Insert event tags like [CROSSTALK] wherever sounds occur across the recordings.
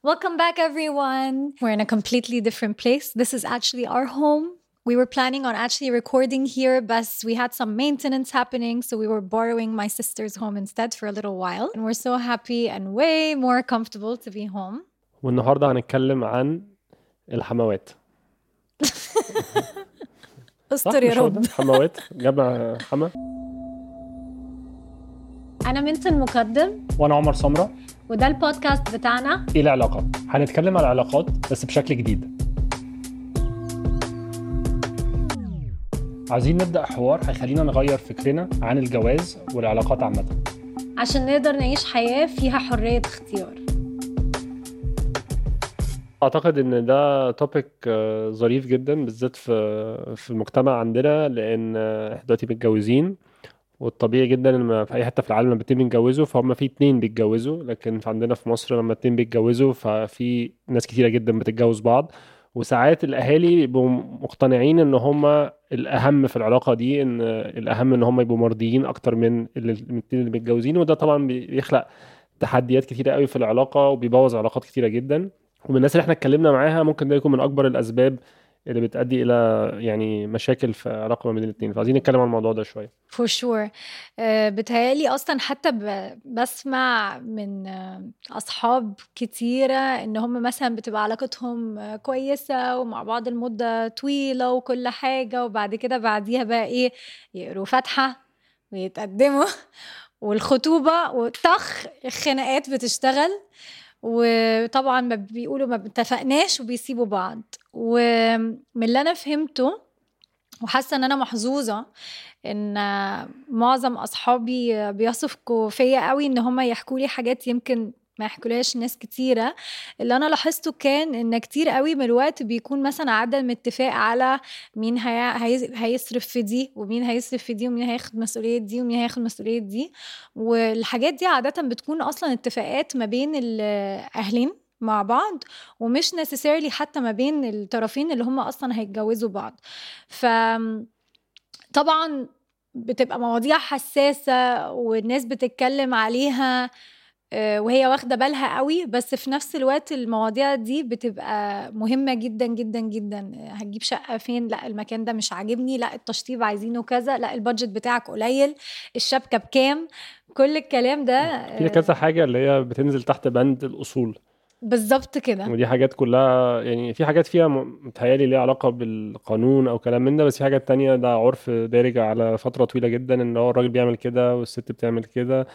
Welcome back, everyone. We're in a completely different place. This is actually our home. We were planning on actually recording here, but we had some maintenance happening, so we were borrowing my sister's home instead for a little while. And we're so happy and way more comfortable to be home. والنهارده هنتكلم عن الحموات [LAUGHS] استر يا مش هو رب ده؟ حموات جمع حما أنا منت المقدم وانا عمر سمره وده البودكاست بتاعنا. إيه العلاقات هنتكلم على العلاقات بس بشكل جديد. عايزين نبدأ حوار هيخلينا نغير فكرنا عن الجواز والعلاقات عامة. عشان نقدر نعيش حياة فيها حرية اختيار. أعتقد إن ده توبيك ظريف جدا بالذات في في المجتمع عندنا لأن آه، إحنا دلوقتي متجوزين. والطبيعي جدا لما في أي حتة في العالم لما اتنين بيتجوزوا فهم في اتنين بيتجوزوا. لكن عندنا في مصر لما اتنين بيتجوزوا ففي ناس كتيرة جدا بتتجوز بعض. وساعات الأهالي بيبقوا مقتنعين إن هم الأهم في العلاقة دي إن الأهم إن هم يبقوا مرضيين أكتر من الاتنين اللي متجوزين. وده طبعا بيخلق تحديات كتيرة قوي في العلاقة وبيبوظ علاقات كتيرة جدا. ومن الناس اللي إحنا اتكلمنا معاها ممكن ده يكون من أكبر الأسباب اللي بتؤدي إلى يعني مشاكل في علاقة ما بين الاثنين فعايزين نتكلم عن الموضوع ده شوية. For sure. uh, بتهيألي أصلا حتى بسمع من آه، أصحاب كتيرة إن هم مثلا بتبقى علاقتهم آه، كويسة ومع بعض المدة طويلة وكل حاجة وبعد كده بعديها بقى إيه يقروا فاتحة ويتقدموا [LAUGHS] والخطوبة وطخ الخناقات بتشتغل. وطبعا ما بيقولوا ما اتفقناش وبيسيبوا بعض. ومن اللي أنا فهمته وحاسة إن أنا محظوظة إن معظم أصحابي بيثقوا فيا قوي إن هم يحكوا لي حاجات يمكن ما يحكولهاش ناس كتيرة. اللي أنا لاحظته كان إن كتير قوي من الوقت بيكون مثلا عدم اتفاق على مين هي... هي... هيصرف في دي ومين هيصرف في دي ومين هياخد مسؤولية دي ومين هياخد مسؤولية دي. والحاجات دي عادة بتكون أصلا اتفاقات ما بين الأهلين مع بعض ومش necessarily حتى ما بين الطرفين اللي هم أصلا هيتجوزوا بعض. ف طبعا بتبقى مواضيع حساسة والناس بتتكلم عليها. وهي واخدة بالها قوي بس في نفس الوقت المواضيع دي بتبقى مهمة جدا جدا جدا. هتجيب شقة فين؟ لا المكان ده مش عاجبني. لا التشطيب عايزينه كذا. لا البادجت بتاعك قليل. الشبكة بكام؟ كل الكلام ده في آه، كذا حاجة اللي هي بتنزل تحت بند الأصول. بالظبط كده. ودي حاجات كلها يعني في حاجات فيها م- متهيألي ليها علاقة بالقانون أو كلام من ده بس في حاجات تانية ده عرف دارج على فترة طويلة جدا إن هو الراجل بيعمل كده والست بتعمل كده.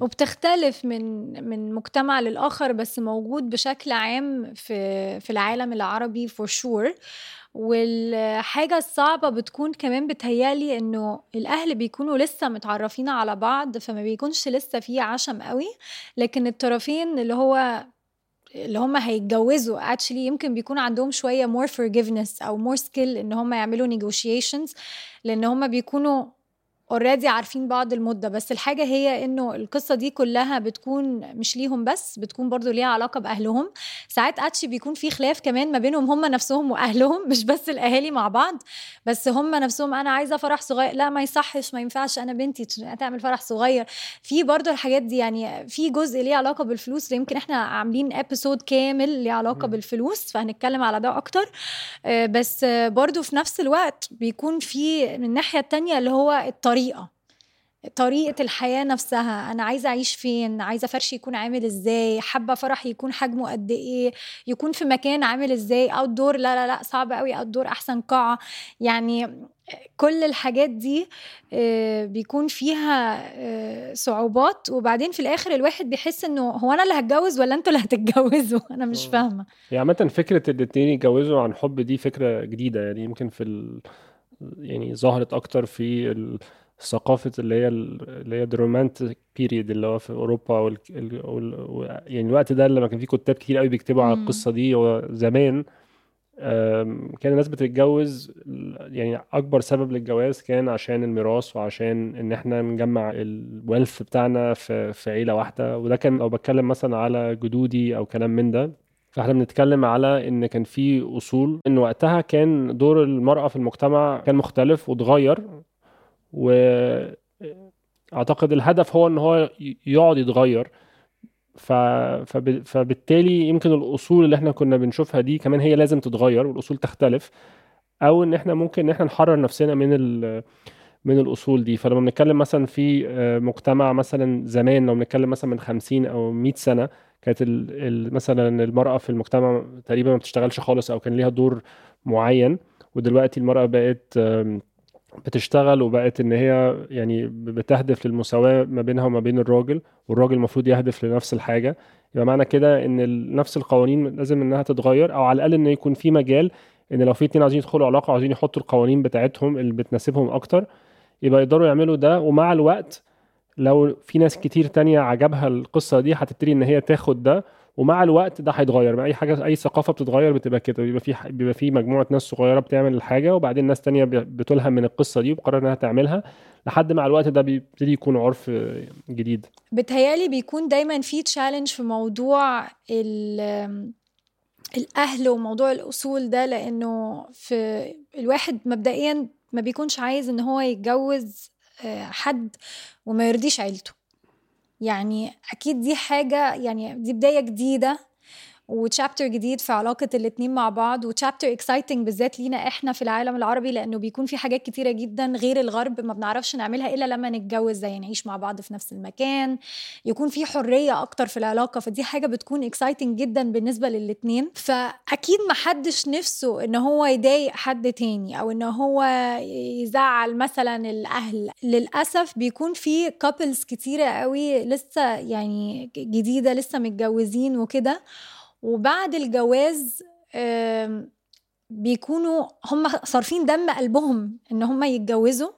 وبتختلف من من مجتمع للآخر بس موجود بشكل عام في في العالم العربي for sure. والحاجة الصعبة بتكون كمان بتهيألي إنه الأهل بيكونوا لسه متعرفين على بعض فما بيكونش لسه في عشم قوي. لكن الطرفين اللي هو اللي هم هيتجوزوا actually يمكن بيكون عندهم شوية more forgiveness أو more skill إن هم يعملوا negotiations لأن هم بيكونوا اوريدي عارفين بعض المدة بس الحاجة هي إنه القصة دي كلها بتكون مش ليهم بس بتكون برضو ليها علاقة بأهلهم. ساعات اتشي بيكون في خلاف كمان ما بينهم هم نفسهم وأهلهم مش بس الأهالي مع بعض بس هم نفسهم أنا عايزة فرح صغير لا ما يصحش ما ينفعش أنا بنتي تعمل فرح صغير. في برضو الحاجات دي يعني في جزء ليه علاقة بالفلوس يمكن إحنا عاملين ابيسود كامل ليه علاقة مم. بالفلوس فهنتكلم على ده أكتر. آه، بس برضو في نفس الوقت بيكون في من الناحية التانية اللي هو الطريقة طريقة الحياة نفسها أنا عايزة أعيش فين؟ عايزة فرشي يكون عامل إزاي؟ حابة فرح يكون حجمه قد إيه؟ يكون في مكان عامل إزاي؟ أوت دور لا لا لا صعب قوي أوت دور أحسن قاعة. يعني كل الحاجات دي آه، بيكون فيها آه، صعوبات. وبعدين في الآخر الواحد بيحس إنه هو أنا اللي هتجوز ولا أنتوا اللي هتتجوزوا؟ [LAUGHS] أنا مش آه. فاهمة. هي عامة فكرة الاتنين يتجوزوا عن حب دي فكرة جديدة. يعني يمكن في ال... يعني ظهرت أكتر في ال- ثقافة اللي هي ال- اللي هي الرومانتيك بيريد اللي هو في أوروبا وال... ال... وال... يعني الوقت ده لما كان في كتاب كتير قوي بيكتبوا على مم. القصة دي هو زمان أم، كان الناس بتتجوز يعني أكبر سبب للجواز كان عشان الميراث وعشان إن إحنا نجمع الويلث بتاعنا في في عيلة واحدة وده كان لو بتكلم مثلا على جدودي أو كلام من ده فإحنا بنتكلم على إن كان في أصول إن وقتها كان دور المرأة في المجتمع كان مختلف واتغير وأعتقد الهدف هو إن هو يقعد يتغير ف... فب... فبالتالي يمكن الأصول اللي إحنا كنا بنشوفها دي كمان هي لازم تتغير والأصول تختلف أو إن إحنا ممكن إن إحنا نحرر نفسنا من ال... من الأصول دي فلما بنتكلم مثلا في آه، مجتمع مثلا زمان لو بنتكلم مثلا من 50 أو 100 سنة كانت. مثلا المرأة في المجتمع تقريبا ما بتشتغلش خالص أو كان ليها دور معين ودلوقتي المرأة بقت بتشتغل وبقت إن هي يعني بتهدف للمساواة ما بينها وما بين الراجل والراجل المفروض يهدف لنفس الحاجة. يبقى معنى كده إن نفس القوانين لازم إنها تتغير أو على الأقل إن يكون في مجال إن لو في اتنين عايزين يدخلوا علاقة عايزين يحطوا القوانين بتاعتهم اللي بتناسبهم أكتر يبقى يقدروا يعملوا ده. ومع الوقت لو في ناس كتير تانية عجبها القصة دي هتبتدي إن هي تاخد ده ومع الوقت ده هيتغير. بقى أي حاجة أي ثقافة بتتغير بتبقى كده. بيبقى في بيبقى في مجموعة ناس صغيرة بتعمل الحاجة وبعدين ناس تانية بتلهم من القصة دي وبقرر إنها تعملها لحد مع الوقت ده بيبتدي يكون عرف جديد. بتهيالي بيكون دايما في challenge في موضوع ال- الأهل وموضوع الأصول ده لأنه في الواحد مبدئيا ما بيكونش عايز إن هو يتجوز آه، حد وما يرضيش عيلته. يعني أكيد دي حاجة يعني دي بداية جديدة. و chapter جديد في علاقة الاتنين مع بعض و chapter exciting بالذات لينا إحنا في العالم العربي لأنه بيكون في حاجات كتيرة جدا غير الغرب ما بنعرفش نعملها إلا لما نتجوز زي نعيش مع بعض في نفس المكان يكون في حرية أكتر في العلاقة فدي حاجة بتكون exciting جدا بالنسبة للاتنين. فأكيد ما حدش نفسه إن هو يضايق حد تاني أو إن هو يزعل مثلا الأهل. للأسف بيكون في couples كتيرة قوي لسه يعني جديدة لسه متجوزين وكده. وبعد الجواز بيكونوا هم صارفين دم قلبهم إن هم يتجوزوا.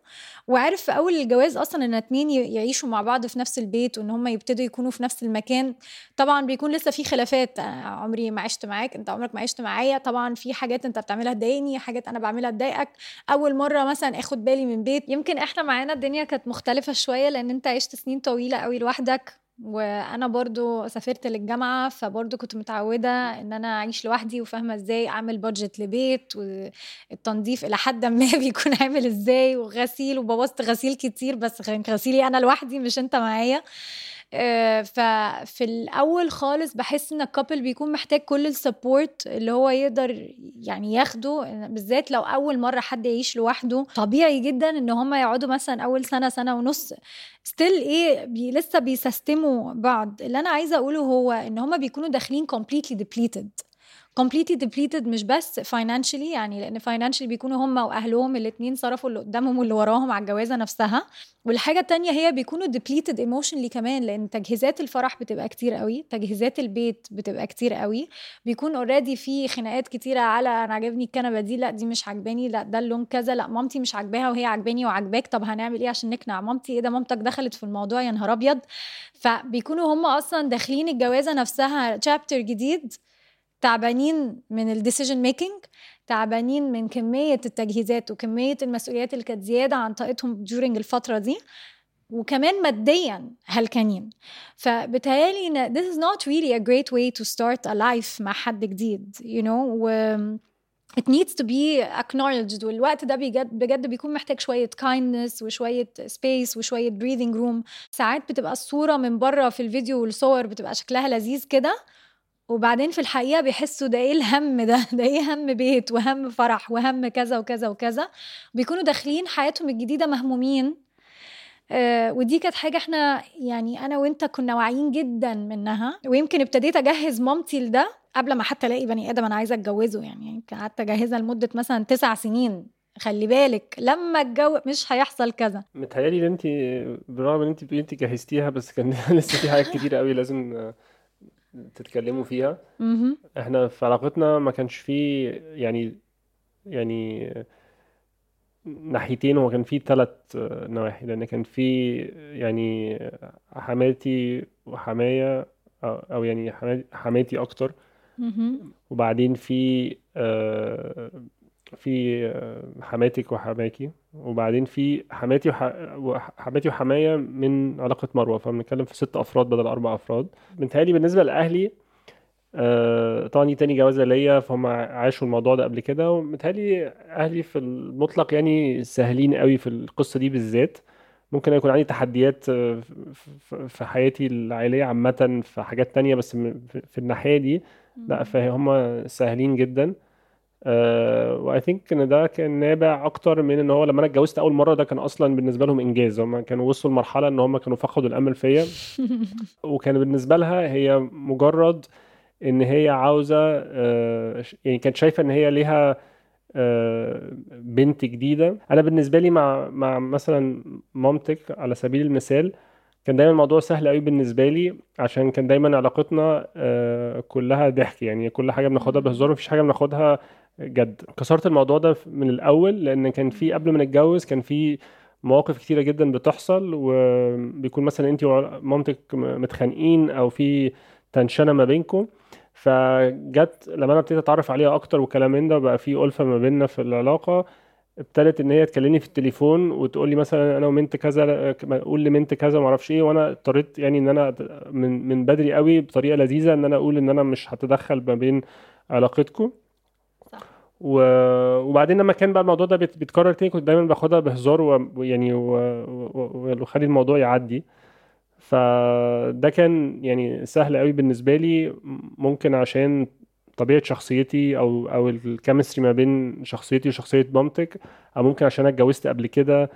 وعارف في أول الجواز أصلا إن اتنين يعيشوا مع بعض في نفس البيت وإن هم يبتدوا يكونوا في نفس المكان. طبعا بيكون لسه في خلافات. أنا عمري ما عشت معاك أنت عمرك ما عشت معايا. طبعا في حاجات أنت بتعملها تضايقني حاجات أنا بعملها تضايقك. أول مرة مثلا آخد بالي من بيت. يمكن إحنا معانا الدنيا كانت مختلفة شوية لأن أنت عشت سنين طويلة قوي لوحدك. وأنا برضو سافرت للجامعة فبرضو كنت متعودة إن أنا أعيش لوحدي وفاهمة إزاي أعمل بادجت لبيت والتنظيف إلى حد ما [LAUGHS] بيكون عامل إزاي وغسيل وبوظت غسيل كتير بس كان غسيلي أنا لوحدي مش أنت معايا. ففي الأول خالص بحس إن ال couple بيكون محتاج كل ال support اللي هو يقدر يعني ياخده بالذات لو أول مرة حد يعيش لوحده. طبيعي جدا إن هم يقعدوا مثلا أول سنة سنة ونص. still إيه بي لسه بيسستموا بعض. اللي أنا عايزة أقوله هو إن هم بيكونوا داخلين completely depleted. Completely depleted مش بس financially يعني لأن financially بيكونوا هم وأهلهم الاثنين صرفوا اللي قدامهم واللي وراهم على الجوازة نفسها. والحاجة التانية هي بيكونوا depleted emotionally كمان لأن تجهيزات الفرح بتبقى كتير قوي تجهيزات البيت بتبقى كتير قوي. بيكون already في خناقات كتيرة على أنا عاجبني الكنبة دي لأ دي مش عاجباني لأ ده اللون كذا لأ مامتي مش عاجباها وهي عاجباني وعاجباك طب هنعمل إيه عشان نقنع مامتي؟ إيه ده مامتك دخلت في الموضوع؟ يا نهار أبيض! فبيكونوا هم أصلا داخلين الجوازة نفسها chapter جديد. تعبانين من ال decision making تعبانين من كمية التجهيزات وكمية المسؤوليات اللي كانت زيادة عن طاقتهم during الفترة دي وكمان ماديا هلكانين. فبتهيألي إن this is not really a great way to start a life مع حد جديد you know و it needs to be acknowledged. والوقت ده بجد بجد بيكون محتاج شوية kindness وشوية space وشوية breathing room. ساعات بتبقى الصورة من بره في الفيديو والصور بتبقى شكلها لذيذ كده وبعدين في الحقيقة بيحسوا ده إيه الهم ده؟ [LAUGHS] ده إيه هم بيت؟ وهم فرح؟ وهم كذا وكذا وكذا. بيكونوا داخلين حياتهم الجديدة مهمومين. آه ودي كانت حاجة إحنا يعني أنا وأنت كنا واعيين جدا منها. ويمكن ابتديت أجهز مامتي لده قبل ما حتى ألاقي بني آدم أنا عايزة أتجوزه يعني. قعدت أجهزها لمدة مثلا تسع سنين. خلي بالك لما اتجوز مش هيحصل كذا. متهيألي إن انت بالرغم إن انت بتقولي انت جهزتيها بس كان [LAUGHS] لسه في حاجات كتيرة قوي لازم تتكلموا فيها مهم. إحنا في علاقتنا ما كانش فيه يعني يعني ناحيتين هو كان فيه ثلاث نواحي لأن كان في يعني حماتي وحماية أو أو يعني حما- حماتي أكتر مهم. وبعدين في آه، في آه، حماتك وحماكي وبعدين في حماتي وح... وح- حماتي وحماية من علاقة مروة. فبنتكلم في ست أفراد بدل أربع أفراد. متهيألي بالنسبة لأهلي آه، طبعا دي تاني جوازة ليا فهم عاشوا الموضوع ده قبل كده. ومتهيألي أهلي في المطلق يعني سهلين قوي في القصة دي بالذات. ممكن يكون عندي تحديات آه، في حياتي العائلية عامة في حاجات تانية بس في الناحية دي. لا فهم سهلين جدا. واي ثينك إن ده كان نابع أكتر من إن هو لما أنا اتجوزت أول مرة ده كان أصلا بالنسبة لهم إنجاز. هم كانوا وصلوا لمرحلة إن هم كانوا فقدوا الأمل فيا. [LAUGHS] وكان بالنسبة لها هي مجرد إن هي عاوزة آه، يعني كانت شايفة إن هي ليها آه، بنت جديدة. أنا بالنسبة لي مع مع مثلا مامتك على سبيل المثال كان دايما الموضوع سهل قوي بالنسبة لي عشان كان دايما علاقتنا آه، كلها ضحك. يعني كل حاجة بناخدها بهزار مفيش حاجة بناخدها جد كسرت الموضوع ده من الأول لأن كان في قبل ما نتجوز كان في مواقف كتيرة جدا بتحصل وبيكون مثلا انت ومامتك متخانقين أو في تنشنة ما بينكم فجت لما أنا ابتديت أتعرف عليها أكتر وكلام من ده وبقى في ألفة ما بيننا في العلاقة ابتدت إن هي تكلمني في التليفون وتقول لي مثلا أنا ومنت كذا قول لمنت كذا ما أعرفش إيه وأنا اضطريت يعني إن أنا من من بدري قوي بطريقة لذيذة إن أنا أقول إن أنا مش هتدخل ما بين علاقتكم. و... وبعدين لما كان بقى الموضوع ده بيت- بيتكرر تاني كنت دايما باخدها بهزار ويعني و- و- وخلي الموضوع يعدي. فده كان يعني سهل قوي بالنسبة لي ممكن عشان طبيعة شخصيتي أو أو الكيمستري ما بين شخصيتي وشخصية مامتك أو ممكن عشان أنا اتجوزت قبل كده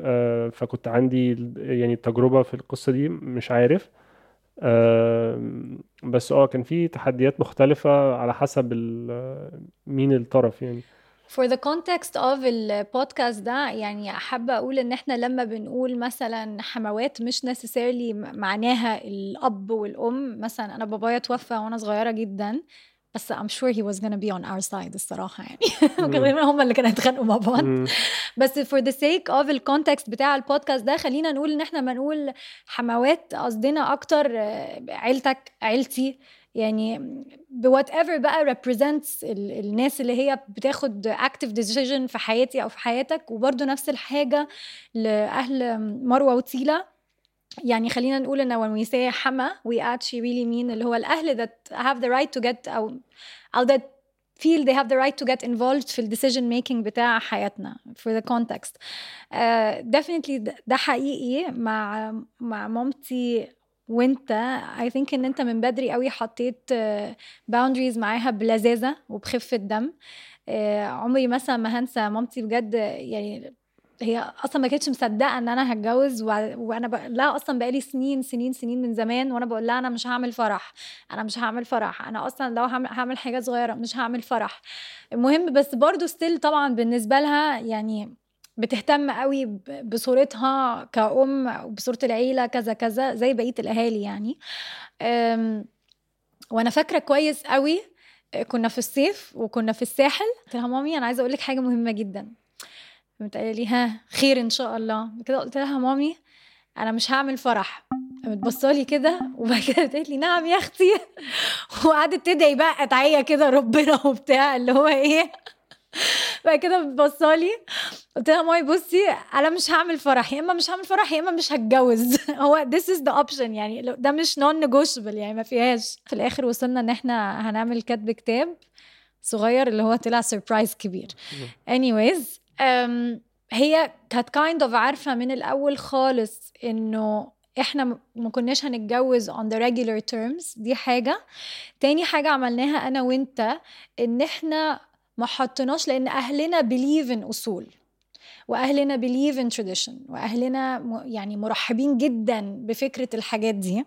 آه، فكنت عندي يعني تجربة في القصة دي مش عارف. بس آه كان في تحديات مختلفة على حسب مين الطرف يعني. For the context of البودكاست ده يعني حابة أقول إن إحنا لما بنقول مثلا حموات مش necessarily معناها الأب والأم مثلا أنا بابايا توفى وأنا صغيرة جدا. بس I'm sure he was gonna be on our side الصراحة يعني. [LAUGHS] غالبا هم اللي كانوا يتخانقوا مع بعض. بس for the sake of الكونتكست بتاع البودكاست ده خلينا نقول إن إحنا ما نقول حموات قصدنا أكتر آه، عيلتك عيلتي. يعني ب whatever بقى represents ال- الناس اللي هي بتاخد active decision في حياتي أو في حياتك. وبرده نفس الحاجة لأهل مروة وتيلا يعني خلينا نقول إن when we say حما we actually really mean اللي هو الأهل that have the right to get أو أو that feel they have the right to get involved في ال decision making بتاع حياتنا for the context. uh, definitely ده حقيقي مع مع مامتي وانت. I think إن أنت من بدري قوي حطيت آه، boundaries معاها بلذاذة وبخفة دم. آه، عمري مثلا ما هنسى. مامتي بجد يعني هي أصلا ما كانتش مصدقة إن أنا هتجوز. وأنا بقول لها أصلا بقالي سنين سنين سنين من زمان وأنا بقول لها أنا مش هعمل فرح أنا مش هعمل فرح أنا أصلا لو هعمل, هعمل حاجة صغيرة مش هعمل فرح. المهم بس برضو ستيل طبعا بالنسبة لها يعني بتهتم قوي ب- بصورتها كأم وبصورة العيلة كذا كذا زي بقية الأهالي يعني. وأنا فاكرة كويس قوي كنا في الصيف وكنا في الساحل. قلت لها مامي أنا عايزة أقول لك حاجة مهمة جدا. قامت قايله لي ها خير إن شاء الله. كده قلت لها مامي أنا مش هعمل فرح. قامت بصالي كده وبعد كده قالت لي نعم يا أختي. [LAUGHS] وقعدت تدعي بقى ادعيه كده ربنا [LAUGHS] وبتاع اللي هو إيه. بعد كده بتبصالي قلت لها مامي بصي أنا مش هعمل فرح. يا إما مش هعمل فرح يا إما مش هتجوز. [LAUGHS] هو this is the option يعني ده مش non negotiable يعني ما فيهاش. في الآخر وصلنا إن إحنا هنعمل كتب كتاب صغير اللي هو طلع سربرايز كبير. anyways هي كانت kind of عارفة من الأول خالص إنه إحنا م- ما كناش هنتجوز on the regular terms دي حاجة. تاني حاجة عملناها أنا وإنت إن إحنا ما حطيناش أهلنا believe in أصول وأهلنا believe in tradition وأهلنا م- يعني مرحبين جدا بفكرة الحاجات دي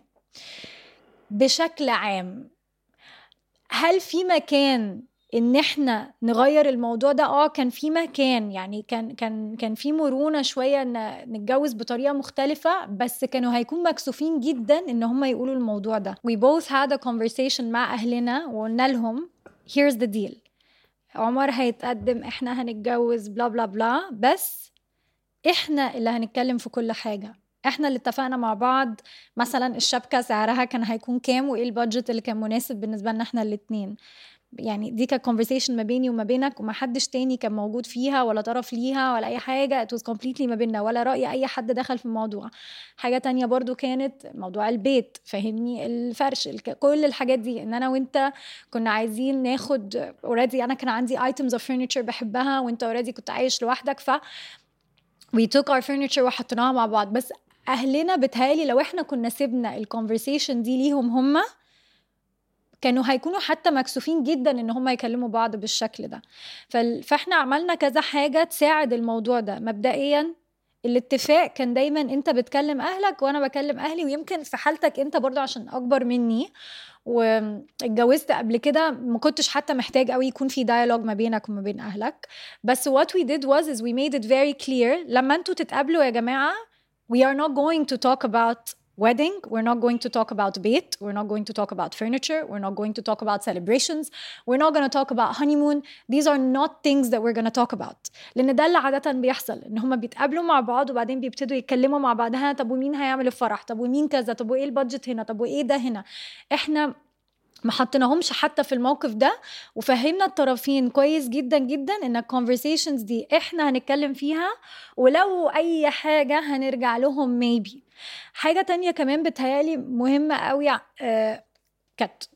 بشكل عام. هل في مكان إن إحنا نغير الموضوع ده آه كان في مكان يعني كان كان كان في مرونة شوية إن نتجوز بطريقة مختلفة بس كانوا هيكون مكسوفين جدا إن هم يقولوا الموضوع ده. We both had a conversation مع أهلنا وقلنا لهم here's the deal. عمر هيتقدم إحنا هنتجوز بلا بلا بلا بس إحنا اللي هنتكلم في كل حاجة. إحنا اللي اتفقنا مع بعض مثلا الشبكة سعرها كان هيكون كام وإيه البادجت اللي كان مناسب بالنسبة لنا إحنا الاتنين. يعني دي كانت conversation ما بيني وما بينك وما حدش تاني كان موجود فيها ولا طرف ليها ولا أي حاجة. It was completely ما بيننا ولا رأي أي حد دخل في الموضوع. حاجة تانية برضو كانت موضوع البيت فاهمني؟ الفرش. كل الحاجات دي. إن أنا وأنت كنا عايزين ناخد already أنا كان عندي items of furniture بحبها وأنت already كنت عايش لوحدك ف we took our furniture وحطيناها مع بعض. بس أهلنا بتهيالي لو إحنا كنا سيبنا ال conversation دي ليهم هما كانوا هيكونوا حتى مكسوفين جدا إن هم يكلموا بعض بالشكل ده. فإحنا عملنا كذا حاجة تساعد الموضوع ده. مبدئيا الاتفاق كان دايما أنت بتكلم أهلك وأنا بكلم أهلي ويمكن في حالتك أنت برضو عشان أكبر مني. واتجوزت قبل كده ما كنتش حتى محتاج قوي يكون في dialogue ما بينك وما بين أهلك. بس what we did was is we made it very clear لما أنتوا تتقابلوا يا جماعة we are not going to talk about wedding we're not going to talk about bait we're not going to talk about furniture we're not going to talk about celebrations we're not going to talk about honeymoon these are not things that we're going to talk about لان ده اللي عاده بيحصل ان هم بيتقابلوا مع بعض وبعدين بيبتدوا يتكلموا مع بعض ها طب ومين هيعمل الفرح طب ومين كذا طب وايه البادجت هنا طب وايه ده هنا احنا ما حطيناهمش حتى في الموقف ده وفهمنا الطرفين كويس جدا جدا إن ال conversations دي إحنا هنتكلم فيها ولو أي حاجة هنرجع لهم maybe. حاجة تانية كمان بتهيألي مهمة قوي آه،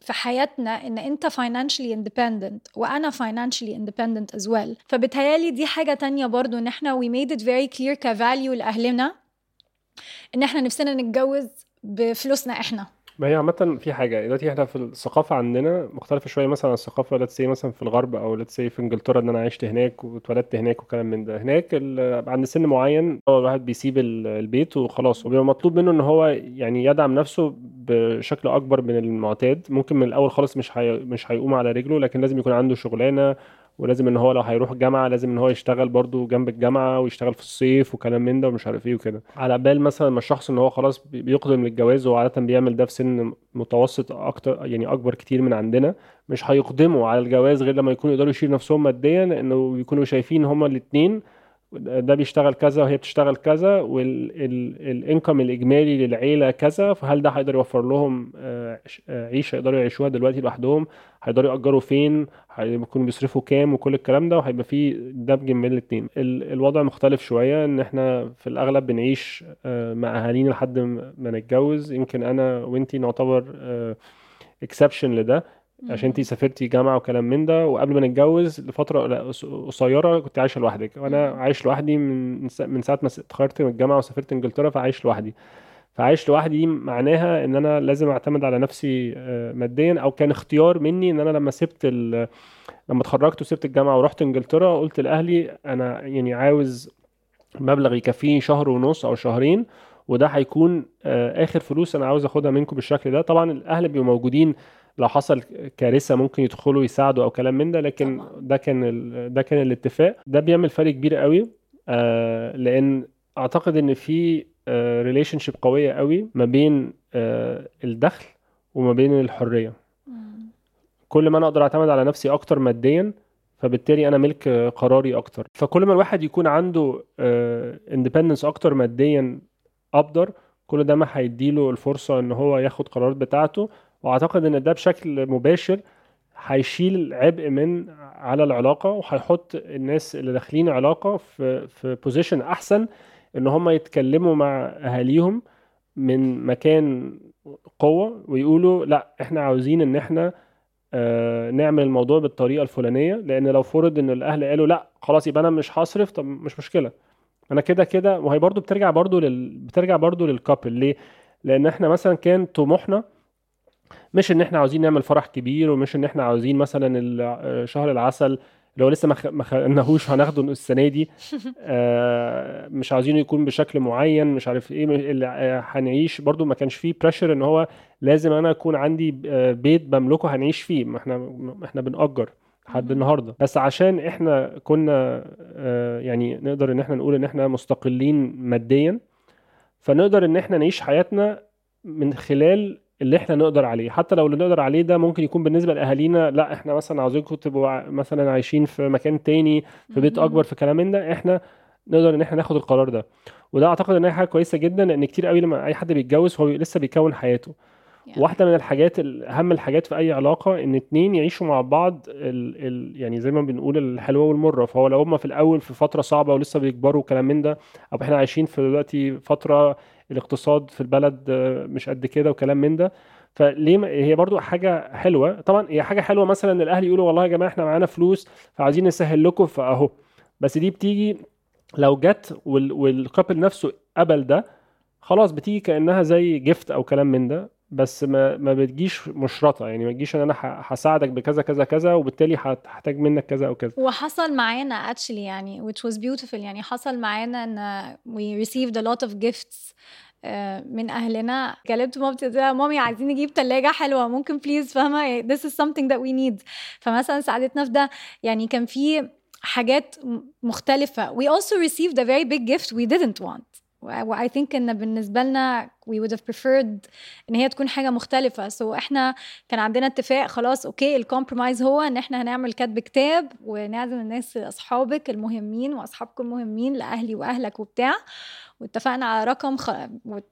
في حياتنا إن أنت financially independent وأنا financially independent as well. فبتهيألي دي حاجة تانية برضو إن إحنا we made it very clear ك value لأهلنا إن إحنا نفسنا نتجوز بفلوسنا إحنا. ما هي عامة في حاجة دلوقتي إحنا في الثقافة عندنا مختلفة شوية مثلا عن الثقافة let's say مثلا في الغرب أو let's say في إنجلترا إن أنا عشت هناك واتولدت هناك وكلام من ده. هناك ال- عند سن معين الواحد بيسيب ال- البيت وخلاص وبيبقى مطلوب منه إن هو يعني يدعم نفسه بشكل أكبر من المعتاد. ممكن من الأول خالص مش مش هيقوم على رجله لكن لازم يكون عنده شغلانة ولازم إن هو لو هيروح جامعة لازم إن هو يشتغل برضو جنب الجامعة ويشتغل في الصيف وكلام من ده ومش عارف إيه وكده. على بال مثلا ما الشخص إن هو خلاص بي- بيقدم للجواز وعادة بيعمل ده في سن متوسط أكتر يعني أكبر كتير من عندنا مش هيقدموا على الجواز غير لما يكونوا يقدروا يشيلوا نفسهم ماديا لأنه بيكونوا شايفين هما الاثنين ده بيشتغل كذا وهي بتشتغل كذا والانكم الإجمالي للعيلة كذا فهل ده هيقدر يوفر لهم آه، آه، عيشه يقدروا يعيشوها دلوقتي لوحدهم؟ هيقدروا يأجروا فين؟ هيكونوا بيصرفوا كام؟ وكل الكلام ده وهيبقى فيه دمج بين الاثنين الوضع مختلف شوية إن إحنا في الأغلب بنعيش آه، مع أهالينا لحد ما نتجوز. يمكن أنا وإنتي نعتبر exception لده. عشان انتي سافرتي جامعة وكلام من ده وقبل ما نتجوز لفترة قصيرة كنت عايشة لوحدك. وأنا. عايش لوحدي من من ساعة ما اتخرجت من الجامعة وسافرت إنجلترا فعايش لوحدي. فعايش لوحدي دي معناها إن أنا لازم أعتمد على نفسي آه، ماديا أو كان اختيار مني إن أنا لما سبت ال... لما اتخرجت وسبت الجامعة ورحت إنجلترا قلت لأهلي أنا يعني عاوز مبلغ يكفيني شهر ونص أو شهرين وده هيكون آه، آخر فلوس أنا عاوز أخدها منكم بالشكل ده. طبعا الأهل بيبقوا موجودين لو حصل كارثة ممكن يدخلوا يساعدوا أو كلام من ده لكن طبعا. ده كان ال... ده كان الاتفاق ده بيعمل فرق كبير قوي آه، لأن أعتقد إن في relationship قوية قوي ما بين آه، الدخل وما بين الحرية مم. كل ما أنا أقدر أعتمد على نفسي أكتر ماديا فبالتالي أنا ملك آه، قراري أكتر فكل ما الواحد يكون عنده independence أكتر ماديا أبدر كل ده ما هيديله الفرصة إن هو ياخد قرارات بتاعته وأعتقد إن ده بشكل مباشر هيشيل عبء من على العلاقة وهيحط الناس اللي داخلين علاقة في في position أحسن إن هم يتكلموا مع أهاليهم من مكان قوة ويقولوا لأ إحنا عاوزين إن إحنا آه، نعمل الموضوع بالطريقة الفلانية لأن لو فرض إن الأهل قالوا لأ خلاص يبقى أنا مش هصرف طب مش مشكلة. أنا كده كده وهي برضو بترجع برضو لل... بترجع برضو لل couple ليه؟ لأن إحنا مثلا كان طموحنا مش إن إحنا عاوزين نعمل فرح كبير ومش إن إحنا عاوزين مثلا ال- شهر العسل اللي هو لسه ما خدناهوش هناخده السنة دي [LAUGHS] آه، مش عاوزينه يكون بشكل معين مش عارف إيه اللي آه، هنعيش برضو ما كانش فيه pressure إن هو لازم أنا أكون عندي آه، بيت بملكه هنعيش فيه ما إحنا ما إحنا بنأجر لحد. النهارده بس عشان إحنا كنا آه، يعني نقدر إن إحنا نقول إن إحنا مستقلين ماديا فنقدر إن إحنا نعيش حياتنا من خلال اللي إحنا نقدر عليه حتى لو اللي نقدر عليه ده ممكن يكون بالنسبة لأهالينا لا إحنا مثلا عاوزينكم تبقوا مثلا عايشين في مكان تاني في بيت. أكبر في كلام من ده إحنا نقدر إن إحنا ناخد القرار ده وده أعتقد ان هي حاجة كويسة جدا لأن كتير قوي لما أي حد بيتجوز هو لسه بيكون حياته Yeah. واحدة من الحاجات ال- أهم الحاجات في أي علاقة إن اتنين يعيشوا مع بعض ال ال يعني زي ما بنقول الحلوة والمرة فهو لو هما في الأول في فترة صعبة ولسه بيكبروا وكلام من ده أو إحنا عايشين في دلوقتي فترة الاقتصاد في البلد آه، مش قد كده وكلام من ده. فليه هي برضو حاجة حلوة. طبعا هي حاجة حلوة مثلا إن الاهل يقولوا والله يا جماعة إحنا معانا فلوس فعايزين نسهل لكم فأهو. بس دي بتيجي لو جت وال... والكابل نفسه قبل ده خلاص بتيجي كأنها زي جفت أو كلام من ده. بس ما ما بتجيش مشرطة يعني ما تجيش إن أنا هساعدك بكذا كذا كذا وبالتالي هحتاج منك كذا أو كذا. وحصل معانا actually يعني which was beautiful يعني حصل معانا إن we received a lot of gifts آه، من أهلنا. كلمت مامتي قلت لها مامي عايزين نجيب تلاجة حلوة ممكن بليز فاهمة؟ this is something that we need. فمثلا ساعدتنا في ده. يعني كان في حاجات مختلفة. We also received a very big gift we didn't want. و I think إن بالنسبة لنا we would have preferred إن هي تكون حاجة مختلفة. so so إحنا كان عندنا اتفاق خلاص okay ال compromise هو إن إحنا هنعمل كتب كتاب ونعزم الناس أصحابك المهمين وأصحابكم المهمين لأهلي وأهلك وبتاع. واتفقنا على رقم خ...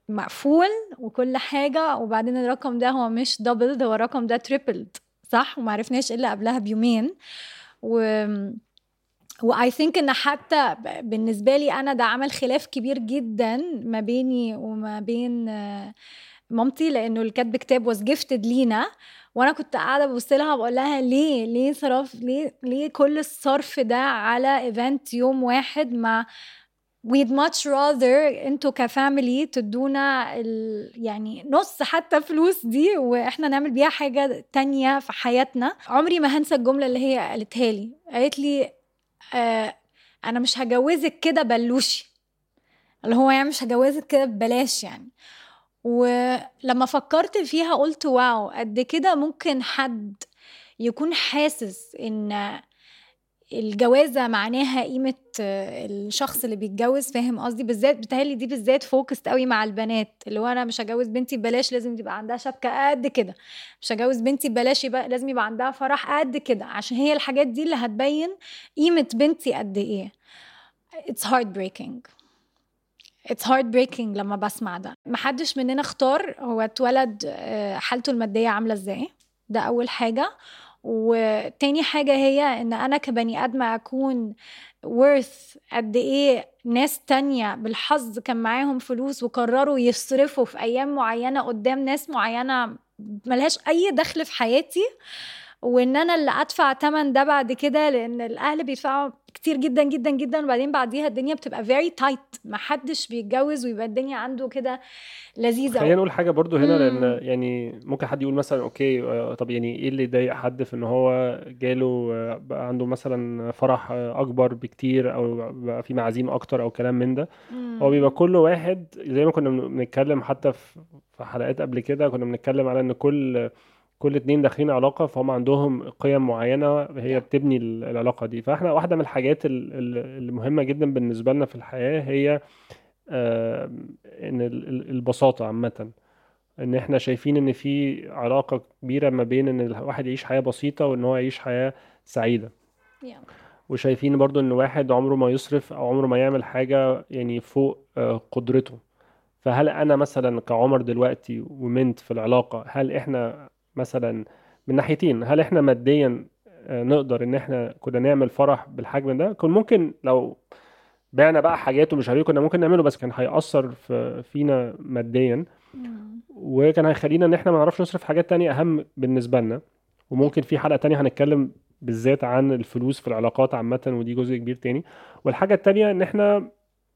مقفول وكل حاجة. وبعدين الرقم ده هو مش double هو الرقم ده tripled صح؟ وما عرفناش الا قبلها بيومين. و I think إن حتى بالنسبة لي أنا ده عمل خلاف كبير جدا ما بيني وما بين آه، مامتي لأنه الكتب كتاب was gifted لينا. وأنا كنت قاعدة ببص لها بقول لها ليه ليه صرف ليه ليه كل الصرف ده على event يوم واحد مع we'd much rather أنتوا ك family تدونا ال... يعني نص حتى فلوس دي وإحنا نعمل بيها حاجة تانية في حياتنا. عمري ما هنسى الجملة اللي هي قالتها لي. قالت لي آه أنا مش هجوزك كده بلوشي. اللي هو يعني مش هجوزك كده ببلاش يعني. ولما فكرت فيها قلت wow قد كده ممكن حد يكون حاسس إن الجوازة معناها قيمة آه، الشخص اللي بيتجوز فاهم قصدي؟ بالذات بتهيألي دي بالذات focused قوي مع البنات اللي هو أنا مش هجوز بنتي ببلاش لازم تبقى عندها شبكة قد كده. مش هجوز بنتي ببلاش يبقى لازم يبقى عندها فرح قد كده. عشان هي الحاجات دي اللي هتبين قيمة بنتي قد إيه. It's heartbreaking. It's heartbreaking لما بسمع ده. محدش مننا اختار هو اتولد آه، حالته المادية عاملة إزاي. ده أول حاجة. وتاني حاجة هي إن أنا كبني آدمة أكون worth قد إيه ناس تانية بالحظ كان معاهم فلوس وقرروا يصرفوا في أيام معينة قدام ناس معينة ملهاش أي دخل في حياتي وإن أنا اللي أدفع تمن ده بعد كده لأن الأهل بيدفعوا كتير جدا جدا جدا وبعدين بعديها الدنيا بتبقى very tight محدش بيتجوز ويبقى الدنيا عنده كده لذيذة خلينا نقول حاجة برضو هنا مم. لأن يعني ممكن حد يقول مثلا أوكي آه، طب يعني إيه اللي يضايق حد في إن هو جاله آه، بقى عنده مثلا فرح آه، أكبر بكتير أو بقى في معازيم أكتر أو كلام من ده مم. هو بيبقى كل واحد زي ما كنا بن- بنتكلم حتى في حلقات قبل كده كنا بنتكلم على إن كل كل اتنين داخلين علاقة فهم عندهم قيم معينة هي بتبني ال- العلاقة دي. فإحنا واحدة من الحاجات ال- ال- المهمة جدا بالنسبة لنا في الحياة هي إن ال- ال- البساطة عامة. إن إحنا شايفين إن في علاقة كبيرة ما بين إن الواحد يعيش حياة بسيطة وإن هو يعيش حياة سعيدة. Yeah. وشايفين برضو إن واحد عمره ما يصرف أو عمره ما يعمل حاجة يعني فوق آه، قدرته. فهل أنا مثلا كعمر دلوقتي ومنت في العلاقة هل إحنا مثلا من ناحيتين هل إحنا ماديا آه، نقدر إن إحنا كنا نعمل فرح بالحجم ده؟ كان ممكن لو بعنا بقى حاجات ومش عارف إيه كنا ممكن نعمله بس كان هيأثر في فينا ماديا. وكان هيخلينا إن إحنا ما نعرفش نصرف حاجات تانية أهم بالنسبة لنا. وممكن في حلقة تانية هنتكلم بالذات عن الفلوس في العلاقات عامة ودي جزء كبير تاني. والحاجة التانية إن إحنا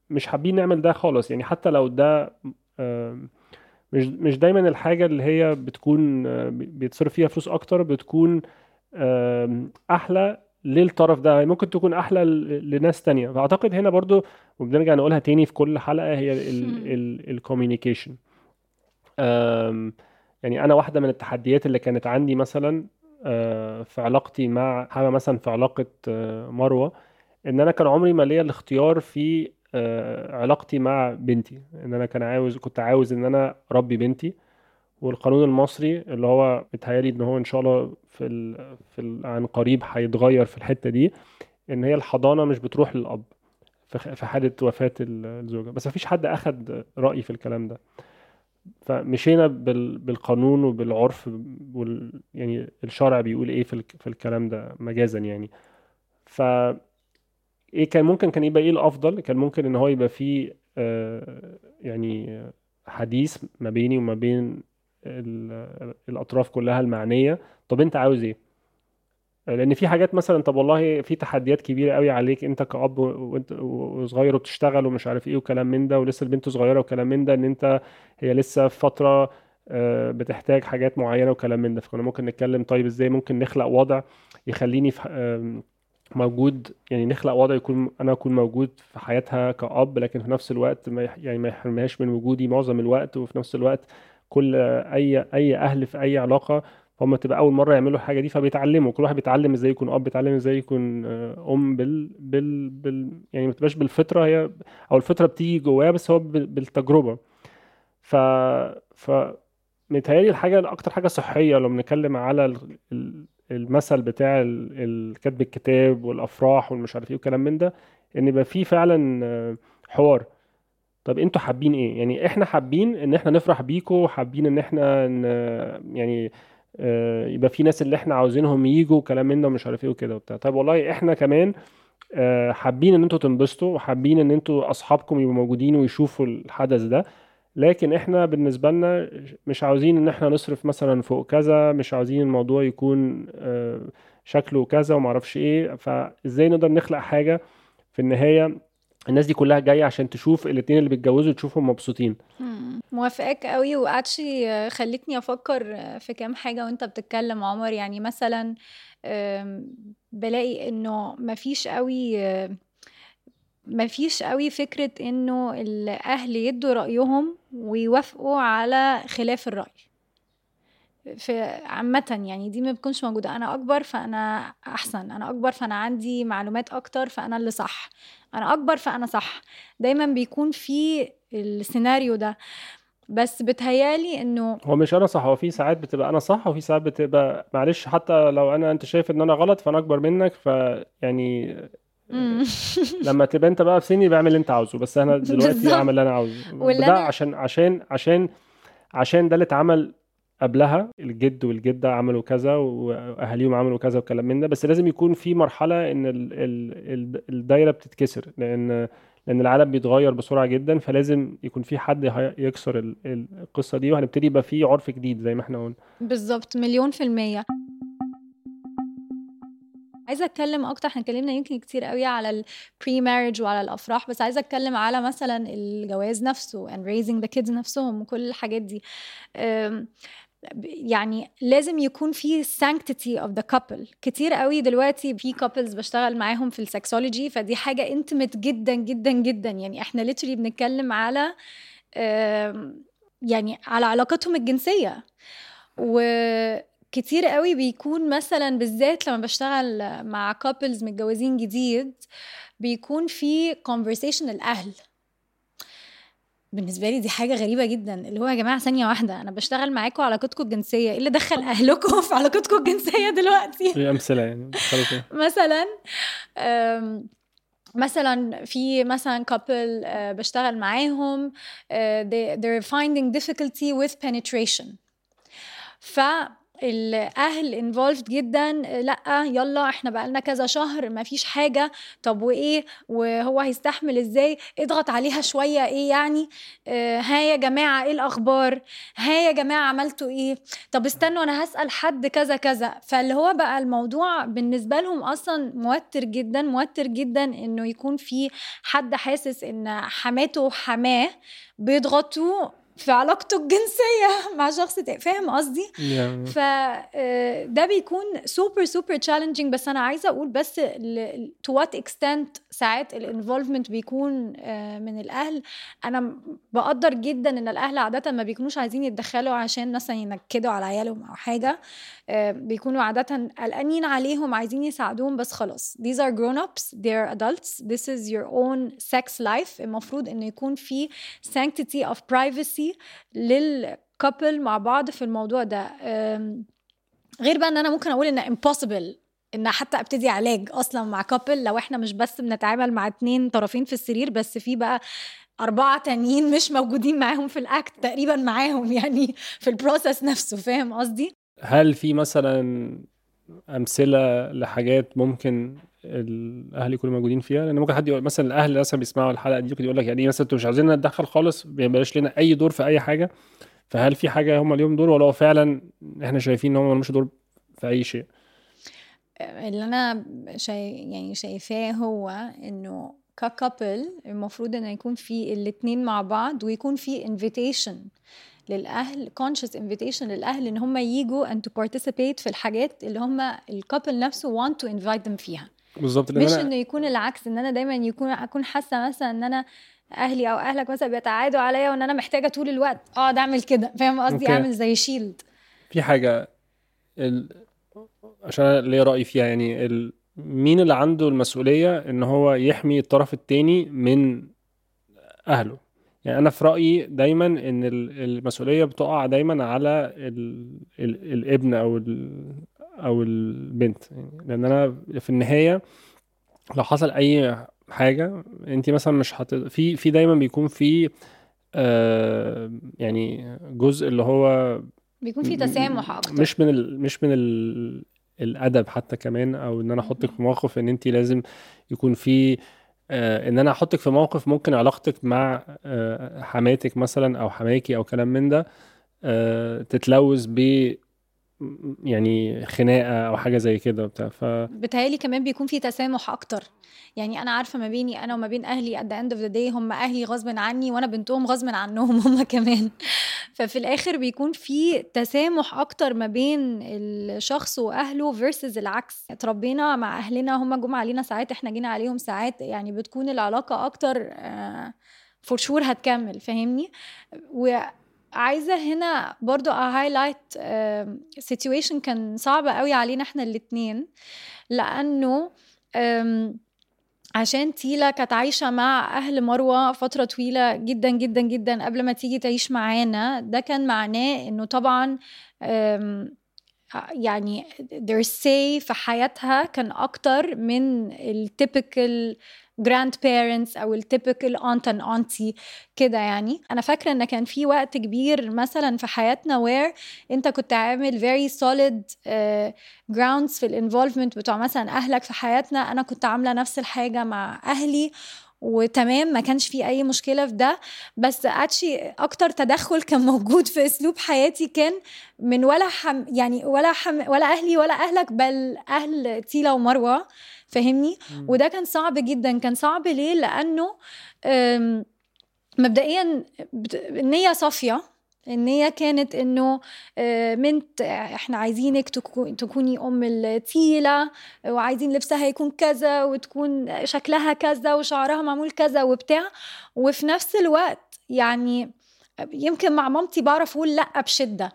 مش حابين نعمل ده خالص. يعني حتى لو ده آم، مش مش دايما الحاجة اللي هي بتكون آه، بيتصرف فيها فلوس أكتر بتكون أحلى للطرف ده. ممكن تكون أحلى لناس تانية. فأعتقد هنا برضو وبنرجع نقولها تاني في كل حلقة هي الكوميونيكيشن يعني أنا واحدة من التحديات اللي كانت عندي مثلا آه، في علاقتي مع حما مثلا في علاقة آه، مروة إن أنا كان عمري ما ليا الاختيار في علاقتي مع بنتي. إن أنا كان عاوز كنت عاوز إن أنا أربي بنتي. والقانون المصري اللي هو بيتهيألي إن هو إن شاء الله في ال... في ال... عن قريب هيتغير في الحتة دي إن هي الحضانة مش بتروح للأب في خ- في حالة وفاة ال- الزوجة. بس مفيش حد أخد رأيي في الكلام ده. فمشينا بال... بالقانون وبالعرف وال... يعني الشرع بيقول إيه في. في الكلام ده مجازا يعني. ف إيه كان ممكن كان يبقى إيه الأفضل؟ كان ممكن إن هو يبقى فيه آه، يعني حديث ما بيني وما بين ال- الأطراف كلها المعنية. طب أنت عاوز إيه؟ لأن في حاجات مثلا طب والله في تحديات كبيرة قوي عليك أنت كأب وأنت وصغير وبتشتغل ومش عارف إيه وكلام من ده ولسه البنت صغيرة وكلام من ده إن أنت هي لسه في فترة آه، بتحتاج حاجات معينة وكلام من ده. فكنا ممكن نتكلم طيب إزاي ممكن نخلق وضع يخليني في موجود يعني نخلق وضع يكون أنا أكون موجود في حياتها كأب لكن في نفس الوقت ما يعني ما يحرمهاش من وجودي معظم الوقت وفي نفس الوقت كل أي أي أهل في أي علاقة هم تبقى أول مرة يعملوا الحاجة دي فبيتعلموا. كل واحد بيتعلم إزاي يكون أب بيتعلم إزاي يكون آه، أم بال بال, بال يعني ما تبقاش بالفطرة هي أو الفطرة بتيجي جواها بس هو بالتجربة. ف ف متهيألي الحاجة أكتر حاجة صحية لو بنتكلم على المثل بتاع كتب الكتاب والأفراح والمش عارف إيه وكلام من ده إن يبقى في فعلا آه، حوار. طب أنتوا حابين إيه؟ يعني إحنا حابين إن إحنا نفرح بيكوا حابين إن إحنا يعني آه، يبقى في ناس اللي إحنا عاوزينهم يجوا وكلام من ده ومش عارف إيه وكده وبتاع. طيب والله إحنا كمان آه، حابين إن أنتوا تنبسطوا وحابين إن أنتوا أصحابكم يبقوا موجودين ويشوفوا الحدث ده. لكن إحنا بالنسبة لنا مش عاوزين إن إحنا نصرف مثلا فوق كذا مش عاوزين الموضوع يكون آه، شكله كذا ومعرفش إيه. فإزاي نقدر نخلق حاجة في النهاية الناس دي كلها جاية عشان تشوف الاتنين اللي بيتجوزوا تشوفهم مبسوطين؟ موافقاك قوي واتشلي خلتني أفكر في كام حاجة وأنت بتتكلم عمر. يعني مثلا بلاقي إنه مفيش قوي مفيش قوي فكرة إنه الأهل يدوا رأيهم ويوافقوا على خلاف الرأي. في عامة يعني دي ما بتكونش موجودة. أنا أكبر فأنا أحسن. أنا أكبر فأنا عندي معلومات أكتر فأنا اللي صح. أنا أكبر فأنا صح. دايما بيكون في السيناريو ده. بس بتهيألي إنه هو مش أنا صح هو في ساعات بتبقى أنا صح وفي ساعات بتبقى معلش حتى لو أنا أنت شايف إن أنا غلط فأنا أكبر منك. فيعني [LAUGHS] لما تبقى انت بقى في سني بعمل اللي انت عاوزه بس أنا دلوقتي اعمل اللي أنا عاوزه. ده عشان عشان عشان عشان ده اللي اتعمل قبلها. الجد والجدة عملوا كذا وأهاليهم عملوا كذا وكلام من ده. بس لازم يكون في مرحلة إن ال ال الدايرة بتتكسر لأن لأن العالم بيتغير بسرعة جدا. فلازم يكون في حد يكسر القصة دي وهنبتدي يبقى في عرف جديد زي ما إحنا قلنا. بالظبط مليون في المية. عايزة أتكلم أكتر إحنا اتكلمنا يمكن كتير قوي على ال pre-marriage وعلى الأفراح بس عايزة أتكلم على مثلا الجواز نفسه and raising the kids نفسهم وكل الحاجات دي. يعني لازم يكون في sanctity of the couple. كتير قوي دلوقتي في couples بشتغل معاهم في ال sexology فدي حاجة intimate جدا جدا جدا. يعني إحنا literally بنتكلم على يعني على علاقتهم الجنسية. وكتير قوي بيكون مثلا بالذات لما بشتغل مع couples متجوزين جديد بيكون في conversation الأهل. بالنسبة لي دي حاجة غريبة جدا اللي هو يا جماعة ثانية واحدة أنا بشتغل معاكم علاقتكم الجنسية إيه اللي دخل [LAUGHS] اهلكم في علاقتكم الجنسية دلوقتي؟ في أمثلة يعني [LAUGHS] مثلا مثلا في مثلا couple uh, بشتغل معاهم they, they're finding difficulty with penetration. ف الاهل انفولفد جدا لأ يلا إحنا بقالنا كذا شهر ما فيش حاجة. طب وإيه؟ وهو هيستحمل إزاي؟ اضغط عليها شوية إيه يعني؟ آه ها يا جماعة إيه الأخبار؟ ها يا جماعة عملتوا إيه؟ طب استنوا أنا هسأل حد كذا كذا. فاللي هو بقى الموضوع بالنسبة لهم أصلا موتر جدا موتر جدا إنه يكون في حد حاسس إن حماته وحماه بيضغطوا في علاقته الجنسية [LAUGHS] مع شخص تاني. فاهم قصدي؟ ف آه، ده بيكون super super challenging بس أنا عايزة أقول بس to what extent ساعات ال involvement بيكون آه، من الأهل. أنا بقدر جدا إن الأهل عادة ما بيكونوش عايزين يتدخلوا عشان مثلا ينكدوا على عيالهم أو حاجة. آه، بيكونوا عادة قلقانين عليهم عايزين يساعدوهم بس خلاص. These are grown ups. They are adults. This is your own sex life. المفروض إنه يكون في sanctity of privacy لل couple مع بعض في الموضوع ده غير بقى إن أنا ممكن أقول إن impossible إن حتى أبتدي علاج أصلا مع couple لو إحنا مش بس بنتعامل مع اتنين طرفين في السرير بس في بقى أربعة تانيين مش موجودين معاهم في ال act تقريبا معاهم [LAUGHS] يعني في ال process نفسه فاهم قصدي؟ هل في مثلا أمثلة لحاجات ممكن الأهل يكونوا موجودين فيها لأن ممكن حد يقول مثلا الأهل مثلا بيسمعوا الحلقة دي ممكن يقول لك يعني مثلا أنتوا مش عايزين نتدخل خالص؟ ما يبقاش لنا أي دور في أي حاجة. فهل في حاجة هم اليوم دور ولا هو فعلا إحنا شايفين إن هم مش دور في أي شيء؟ اللي أنا شاي يعني شايفاه هو إنه ككابل المفروض إن يكون في الاتنين مع بعض ويكون في invitation للأهل conscious invitation للأهل إن هم يجوا and to participate في الحاجات اللي هم الكابل نفسه want to invite them فيها. بالظبط مش أنا إنه يكون العكس إن أنا دايما يكون أكون حاسة مثلا إن أنا أهلي أو أهلك مثلا بيتعادوا عليا وإن أنا محتاجة طول الوقت أقعد أعمل كده. فاهم قصدي. أعمل زي شيلد في حاجة ال... عشان أنا ليا رأي فيها يعني ال... مين اللي عنده المسؤولية إن هو يحمي الطرف التاني من أهله؟ يعني أنا في رأيي دايما إن ال- المسؤولية بتقع دايما على ال... ال... الابن أو ال... أو البنت. يعني لأن أنا في النهاية لو حصل أي حاجة انت مثلا مش هت... في في دايما بيكون في آه يعني جزء اللي هو بيكون في تسامح أكتر. مش من ال... مش من ال... الأدب حتى كمان أو إن أنا أحطك في موقف إن انت لازم يكون في آه إن أنا أحطك في موقف ممكن علاقتك مع آه حماتك مثلا أو حماكي أو كلام من ده آه تتلوث ب يعني خناقة أو حاجة زي كده وبتاع ف بتهيألي كمان بيكون في تسامح أكتر. يعني أنا عارفة ما بيني أنا وما بين أهلي at the end of the day هم أهلي غصب عني وأنا بنتهم غصب عنهم هم [LAUGHS] كمان. ففي الآخر بيكون في تسامح أكتر ما بين الشخص وأهله versus العكس. اتربينا مع أهلنا هم جم علينا ساعات إحنا جينا عليهم ساعات يعني بتكون العلاقة أكتر فور شور هتكمل فاهمني؟ وعايزه هنا برضو highlight situation كان صعب قوي علينا إحنا الاتنين لأنه عشان تيلا كانت عايشة مع أهل مروة فترة طويلة جدا جدا جدا قبل ما تيجي تعيش معانا ده كان معناه إنه طبعا يعني their say في حياتها كان أكتر من ال typical grandparents أو ال typical aunt and auntie كده يعني. أنا فاكرة إن كان في وقت كبير مثلا في حياتنا where أنت كنت عامل solid uh, grounds في ال involvement بتوع مثلا أهلك في حياتنا. أنا كنت عاملة نفس الحاجة مع أهلي. وتمام ما كانش في أي مشكلة في ده. بس اتشي أكتر تدخل كان موجود في أسلوب حياتي كان من ولا حما يعني ولا حما ولا أهلي ولا أهلك بل أهل تيلا ومروة فاهمني؟ وده كان صعب جدا. كان صعب ليه؟ لأنه مبدئيا النية صافية. النية كانت إنه آه، منت إحنا عايزينك تكو- تكوني أم التيلة وعايزين لبسها يكون كذا وتكون شكلها كذا وشعرها معمول كذا وبتاع. وفي نفس الوقت يعني يمكن مع مامتي بعرف أقول لأ بشدة.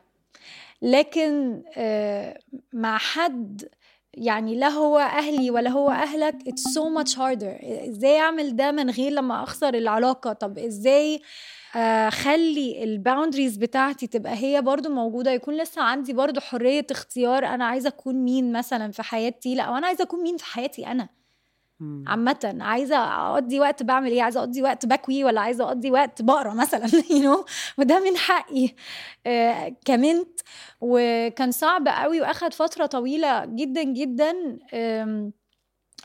لكن آه، مع حد يعني لا هو أهلي ولا هو أهلك it's so much harder. إزاي أعمل ده من غير لما أخسر العلاقة؟ طب إزاي اخلي الباوندريز بتاعتي تبقى هي برضو موجودة يكون لسه عندي برضو حرية اختيار أنا عايزة أكون مين مثلا في حياتي لأ أو أنا عايزة أكون مين في حياتي أنا؟ عامة عايزة أقضي وقت بعمل إيه؟ عايزة أقضي وقت بكوي ولا عايزة أقضي وقت بقرا مثلا؟ [LAUGHS] You know وده من حقي. آه كمنت. وكان صعب قوي وأخد فترة طويلة جدا جدا آم،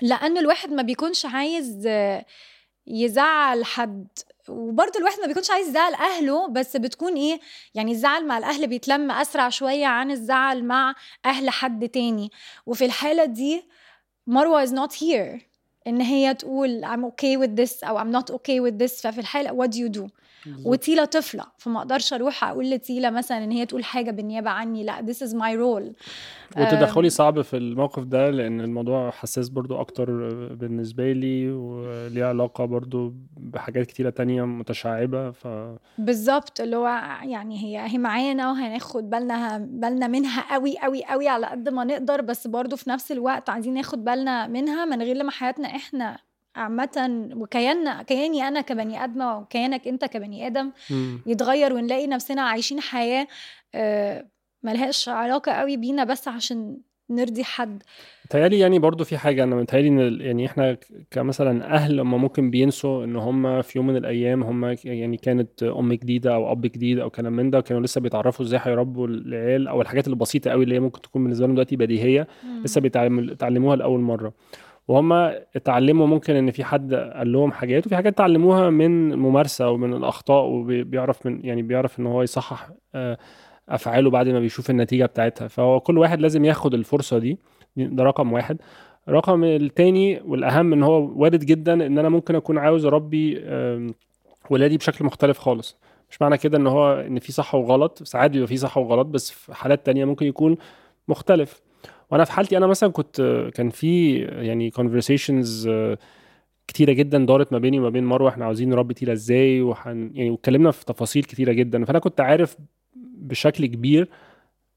لأن الواحد ما بيكونش عايز آه، يزعل حد. وبرضه الواحد ما بيكونش عايز يزعل أهله بس بتكون إيه يعني الزعل مع الأهل بيتلم أسرع شوية عن الزعل مع أهل حد تاني. وفي الحالة دي مروة is not here إن هي تقول I'm okay with this أو I'm not okay with this ففي الحالة what do you do وتيلا طفلة فما أقدرش أروح أقول لتيلا مثلا إن هي تقول حاجة بالنيابة عني لأ this is my role. وتدخلي صعب في الموقف ده لأن الموضوع حساس برضو أكتر بالنسبة لي وليه علاقة برضو بحاجات كتيرة تانية متشعبة ف بالظبط اللي هو يعني هي هي معانا وهناخد بالنا بالنا منها قوي قوي قوي على قد ما نقدر بس برضو في نفس الوقت عايزين ناخد بالنا منها من غير لما حياتنا إحنا عامة وكياننا كياني أنا كبني آدمة وكيانك أنت كبني آدم مم. يتغير ونلاقي نفسنا عايشين حياة آه، ملهاش علاقة قوي بينا بس عشان نرضي حد. متهيألي يعني برضو في حاجة أنا متهيألي إن يعني إحنا كمثلا أهل هم ممكن بينسوا إن هم في يوم من الأيام هم يعني كانت أم جديدة أو أب جديد أو كلام من ده كانوا لسه بيتعرفوا إزاي هيربوا العيال أو الحاجات البسيطة قوي اللي هي ممكن تكون بالنسبة لهم دلوقتي بديهية لسه بيتعلم- بيتعلموها لأول مرة. وهم اتعلموا ممكن إن في حد قال لهم حاجات وفي حاجات اتعلموها من ممارسة ومن الأخطاء وبيعرف من يعني بيعرف إن هو يصحح آه، أفعاله بعد ما بيشوف النتيجة بتاعتها. فهو كل واحد لازم ياخد الفرصة دي ده رقم واحد. الرقم التاني والأهم إن هو وارد جدا إن أنا ممكن أكون عاوز أربي ولادي بشكل مختلف خالص. مش معنى كده إن هو إن في صح وغلط ساعات بيبقى في صح وغلط بس في حالات تانية ممكن يكون مختلف. وأنا في حالتي أنا مثلا كنت كان في يعني conversations آه، كتيرة جدا دارت ما بيني وما بين مروة إحنا عاوزين نربي تيلا إزاي؟ وحن يعني واتكلمنا في تفاصيل كتيرة جدا. فأنا كنت عارف بشكل كبير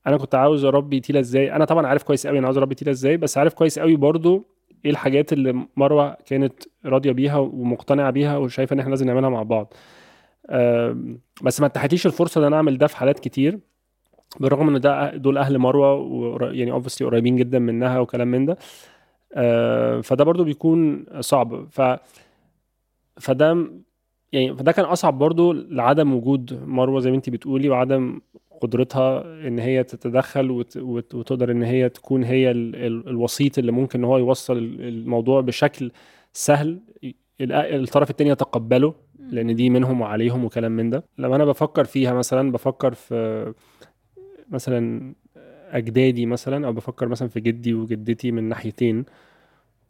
أنا كنت عاوز أربي تيلا إزاي. أنا طبعا عارف كويس قوي أنا عاوز أربي تيلا إزاي بس عارف كويس قوي برضو إيه الحاجات اللي مروة كانت راضية بيها ومقتنعة بيها وشايفة إن إحنا لازم نعملها مع بعض. بس ما اتاحتليش الفرصة إن أنا أعمل ده في حالات كتير. بالرغم إن ده دول أهل مروة يعني اوبسلي قريبين جدا منها وكلام من ده آه، فده برضو بيكون صعب. ف فده يعني فده كان أصعب برضو لعدم وجود مروة زي ما انت بتقولي وعدم قدرتها إن هي تتدخل وت... وت... وتقدر إن هي تكون هي ال... ال... الوسيط اللي ممكن إن هو يوصل ال- الموضوع بشكل سهل ال- الطرف التاني يتقبله لأن دي منهم وعليهم وكلام من ده. لما أنا بفكر فيها مثلا بفكر في مثلا أجدادي مثلا أو بفكر مثلا في جدي وجدتي من ناحيتين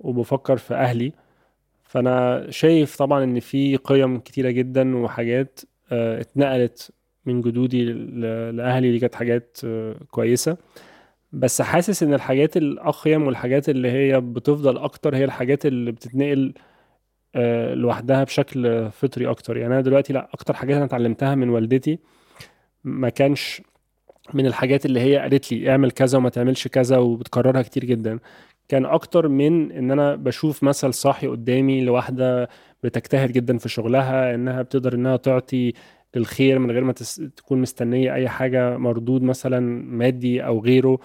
وبفكر في أهلي. فأنا شايف طبعا إن في قيم كتيرة جدا وحاجات آه، اتنقلت من جدودي لأهلي. دي كانت حاجات آه، كويسة. بس حاسس إن الحاجات الأقيم والحاجات اللي هي بتفضل أكتر هي الحاجات اللي بتتنقل آه، لوحدها بشكل فطري أكتر. يعني أنا دلوقتي لأ أكتر حاجات أنا اتعلمتها من والدتي ما كانش من الحاجات اللي هي قالت لي اعمل كذا وما تعملش كذا وبتكررها كتير جدا. كان أكتر من إن أنا بشوف مثل صاحي قدامي لواحدة بتجتهد جدا في شغلها إنها بتقدر إنها تعطي للخير من غير ما تس... تكون مستنية أي حاجة مردود مثلا مادي أو غيره.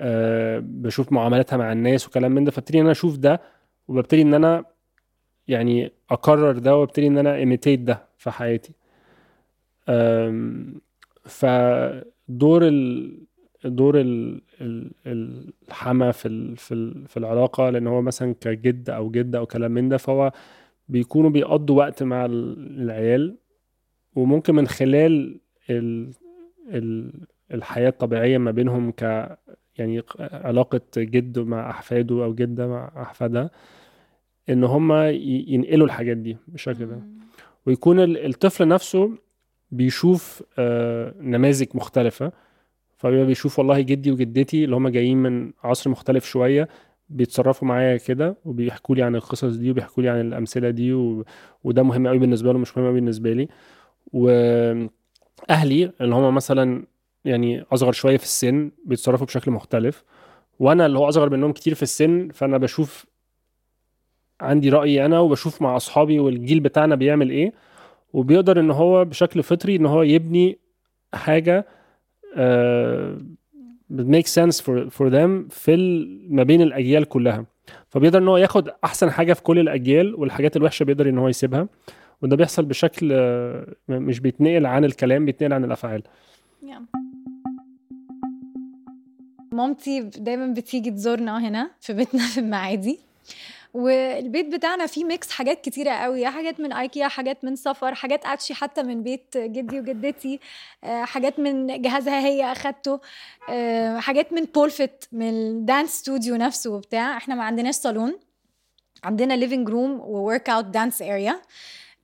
أه بشوف معاملاتها مع الناس وكلام من ده فابتدي إن أنا أشوف ده وببتدي إن أنا يعني اكرر ده وابتدي إن أنا ايميتيت ده في حياتي. أم، فدور ال دور ال ال الحما في ال في ال في العلاقة لأن هو مثلا كجد أو جده أو كلام من ده فهو بيكونوا بيقضوا وقت مع ال- العيال وممكن من خلال ال ال الحياة الطبيعية ما بينهم ك يعني علاقة جد مع أحفاده أو جده مع احفادها إن هم ينقلوا الحاجات دي بالشكل ده. ويكون ال- الطفل نفسه بيشوف آه، نماذج مختلفة. فبيبقى بيشوف والله جدي وجدتي اللي هم جايين من عصر مختلف شوية بيتصرفوا معايا كده وبيحكوا لي عن القصص دي وبيحكوا لي عن الأمثلة دي و... وده مهم قوي بالنسبة لهم مش مهم قوي بالنسبة لي. وأهلي اللي هم مثلا يعني أصغر شوية في السن بيتصرفوا بشكل مختلف. وأنا اللي هو أصغر منهم كتير في السن فأنا بشوف عندي رأيي أنا وبشوف مع أصحابي والجيل بتاعنا بيعمل إيه. وبيقدر إن هو بشكل فطري إن هو يبني حاجة make sense for for them في ما بين الأجيال كلها. فبيقدر إن هو ياخد أحسن حاجة في كل الأجيال والحاجات الوحشة بيقدر إن هو يسيبها. وده بيحصل بشكل آه، مش بيتنقل عن الكلام بيتنقل عن الأفعال. Yeah. مامتي دايما بتيجي تزورنا هنا في بيتنا في المعادي. والبيت بتاعنا فيه mix حاجات كتيرة قوي. حاجات من ايكيا حاجات من سفر حاجات اتشي حتى من بيت جدي وجدتي. آه، حاجات من جهازها هي أخدته. آه، حاجات من بولفت من ال dance studio نفسه وبتاع. إحنا ما عندناش صالون. عندنا living room workout dance area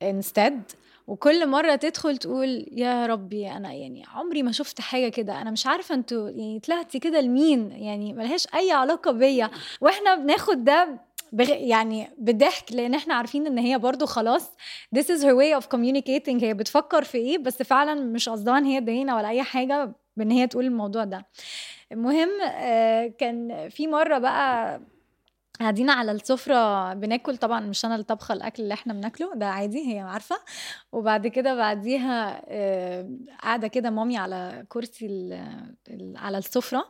instead وكل مرة تدخل تقول يا ربي أنا يعني عمري ما شفت حاجة كده. أنا مش عارفة أنتوا يعني طلعتي كده لمين؟ يعني ملهاش أي علاقة بيا. وإحنا بناخد ده بغ... يعني بضحك لأن إحنا عارفين إن هي برضو خلاص this is her way of communicating هي بتفكر في إيه بس فعلا مش قصدها إن هي تضايقنا ولا أي حاجة بإن هي تقول الموضوع ده. المهم آه، كان في مرة بقى قاعدين على السفرة بناكل طبعا مش أنا اللي طبخة الأكل اللي إحنا بناكله ده عادي هي عارفة. وبعد كده بعديها آه، قاعدة كده مامي على كرسي على السفرة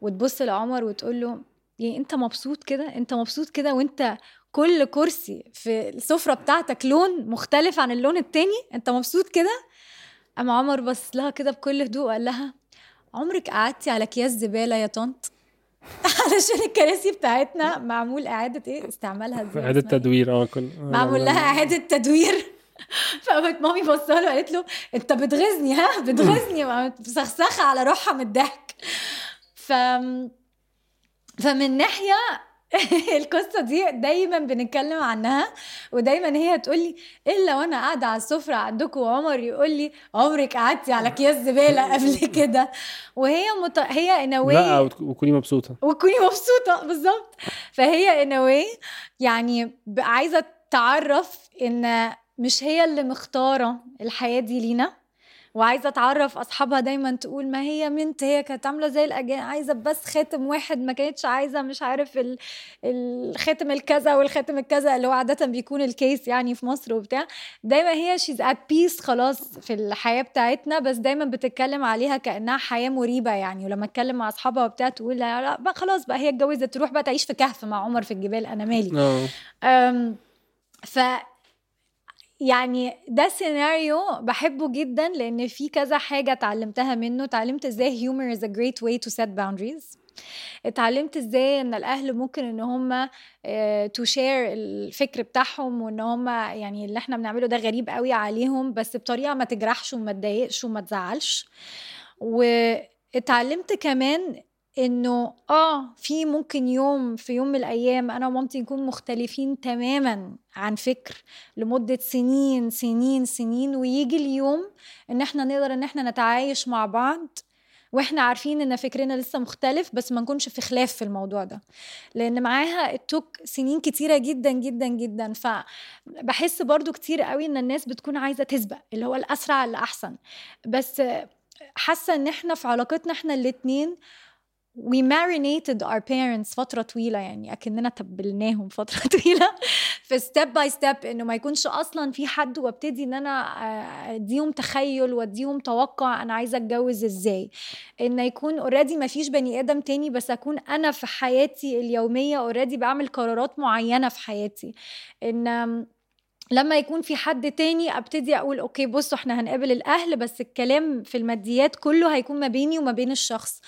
وتبص لعمر وتقول له يعني انت مبسوط كده؟ انت مبسوط كده وانت كل كرسي في السفرة بتاعتك لون مختلف عن اللون التاني؟ انت مبسوط كده؟ قام عمر بص لها كده بكل هدوء وقال لها عمرك قعدتي على أكياس زبالة يا طنط؟ [LAUGHS] علشان الكراسي بتاعتنا معمول إعادة إيه؟ استعمالها إزاي؟ اسمها إيه؟ تدوير آه كل معمول لها إعادة تدوير. [LAUGHS] فقامت مامي بصها له وقالت له انت بتغيظني ها؟ وقامت مسخسخه [LAUGHS] على روحها من الضحك. ف فمن ناحية [LAUGHS] القصة دي دايما بنتكلم عنها ودايما هي تقول لي إلا وأنا قاعدة على السفرة عندكم وعمر يقول لي عمرك قعدتي على أكياس زبالة [LAUGHS] قبل كده. وهي مت... هي ان لا وتكوني مبسوطة. وتكوني مبسوطة بالظبط. فهي ان يعني عايزة تعرف إن مش هي اللي مختارة الحياة دي لينا. وعايزة أتعرف أصحابها دايما تقول ما هي منت هي كانت عاملة زي الاجانب عايزة بس خاتم واحد ما كانتش عايزة مش عارف ال... الخاتم الكذا والخاتم الكذا اللي هو عادة بيكون الكيس يعني في مصر وبتاع. دايما هي شيز ات بيس خلاص في الحياة بتاعتنا بس دايما بتتكلم عليها كأنها حياة مريبة يعني. ولما اتكلم مع أصحابها وبتاع تقول لا, لا بقى خلاص بقى هي اتجوزت تروح بقى تعيش في كهف مع عمر في الجبال أنا مالي. آه. ف يعني ده سيناريو بحبه جدا لأن في كذا حاجة اتعلمتها منه. اتعلمت إزاي humor is a great way to set boundaries. اتعلمت إزاي إن الأهل ممكن إن هم to share الفكر بتاعهم وإن هم يعني اللي إحنا بنعمله ده غريب قوي عليهم بس بطريقة ما تجرحش وما تضايقش وما تزعلش. واتعلمت كمان إنه آه في ممكن يوم في يوم من الأيام أنا ومامتي نكون مختلفين تماما عن فكر لمدة سنين سنين سنين ويجي اليوم إن إحنا نقدر إن إحنا نتعايش مع بعض وإحنا عارفين إن فكرنا لسه مختلف بس ما نكونش في خلاف في الموضوع ده. لأن معاها التوك سنين كتيرة جدا جدا جدا. فبحس برضو كتير قوي إن الناس بتكون عايزة تسبق اللي هو الأسرع اللي احسن بس حاسة إن إحنا في علاقتنا إحنا الاتنين we marinated our parents فترة طويلة يعني أكننا تبلناهم فترة [LAUGHS] طويلة. في step by step إنه ما يكونش أصلا في حد وأبتدي إن أنا أديهم تخيل وأديهم توقع أنا عايزة أتجوز إزاي. إن يكون already ما فيش بني آدم تاني بس أكون أنا في حياتي اليومية already بعمل قرارات معينة في حياتي. إن لما يكون في حد تاني أبتدي أقول okay بصوا إحنا هنقابل الأهل بس الكلام في الماديات كله هيكون ما بيني وما بين الشخص.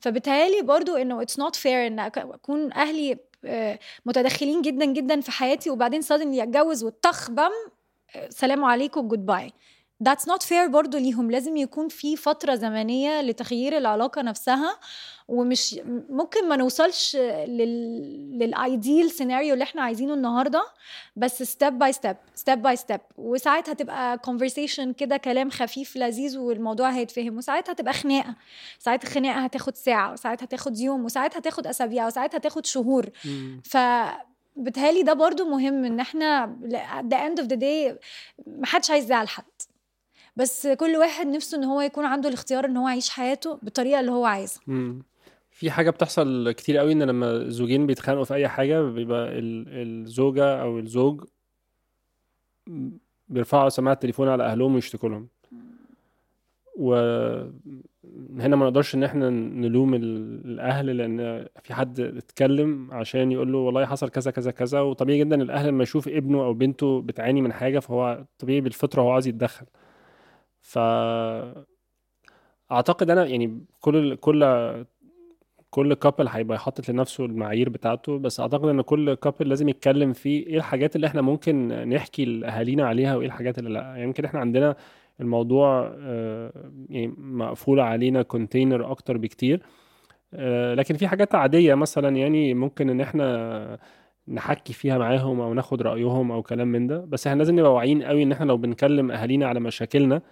فبالتالي برضو إنه it's not fair إن أكون أهلي متدخلين جدا جدا في حياتي وبعدين suddenly أتجوز والطخ بم سلام عليكم goodbye that's not fair برضو ليهم. لازم يكون في فترة زمنية لتغيير العلاقة نفسها ومش ممكن ما نوصلش لل... لل ideal scenario اللي إحنا عايزينه النهارده بس step by step step by step وساعات هتبقى conversation كده كلام خفيف لذيذ والموضوع هيتفهم. وساعات هتبقى خناقة. ساعات الخناقة هتاخد ساعة وساعات هتاخد يوم وساعات هتاخد أسابيع وساعات هتاخد شهور. ف بتهالي ده برضو مهم إن إحنا at the end of the day محدش عايز يزعل حد. بس كل واحد نفسه إن هو يكون عنده الاختيار إن هو يعيش حياته بالطريقة اللي هو عايزها. في حاجة بتحصل كتير قوي إن لما الزوجين بيتخانقوا في أي حاجة بيبقى الزوجة أو الزوج بيرفعوا سماعة التليفون على أهلهم ويشتكوا لهم. وهنا ما نقدرش إن إحنا نلوم الأهل لأن في حد اتكلم عشان يقول له والله حصل كذا كذا كذا. وطبيعي جدا الأهل لما يشوف ابنه أو بنته بتعاني من حاجة فهو طبيعي بالفطرة هو عايز يتدخل. ف أعتقد أنا يعني كل كل كل couple هيبقى حاطط لنفسه المعايير بتاعته بس أعتقد إن كل couple لازم يتكلم في إيه الحاجات اللي إحنا ممكن نحكي لأهالينا عليها وإيه الحاجات اللي لأ. يعني يمكن إحنا عندنا الموضوع آه، يعني مقفول علينا كونتينر أكتر بكتير آه، لكن في حاجات عادية مثلا يعني ممكن إن إحنا نحكي فيها معاهم أو ناخد رأيهم أو كلام من ده بس إحنا لازم نبقى واعيين قوي إن إحنا لو بنكلم أهالينا على مشاكلنا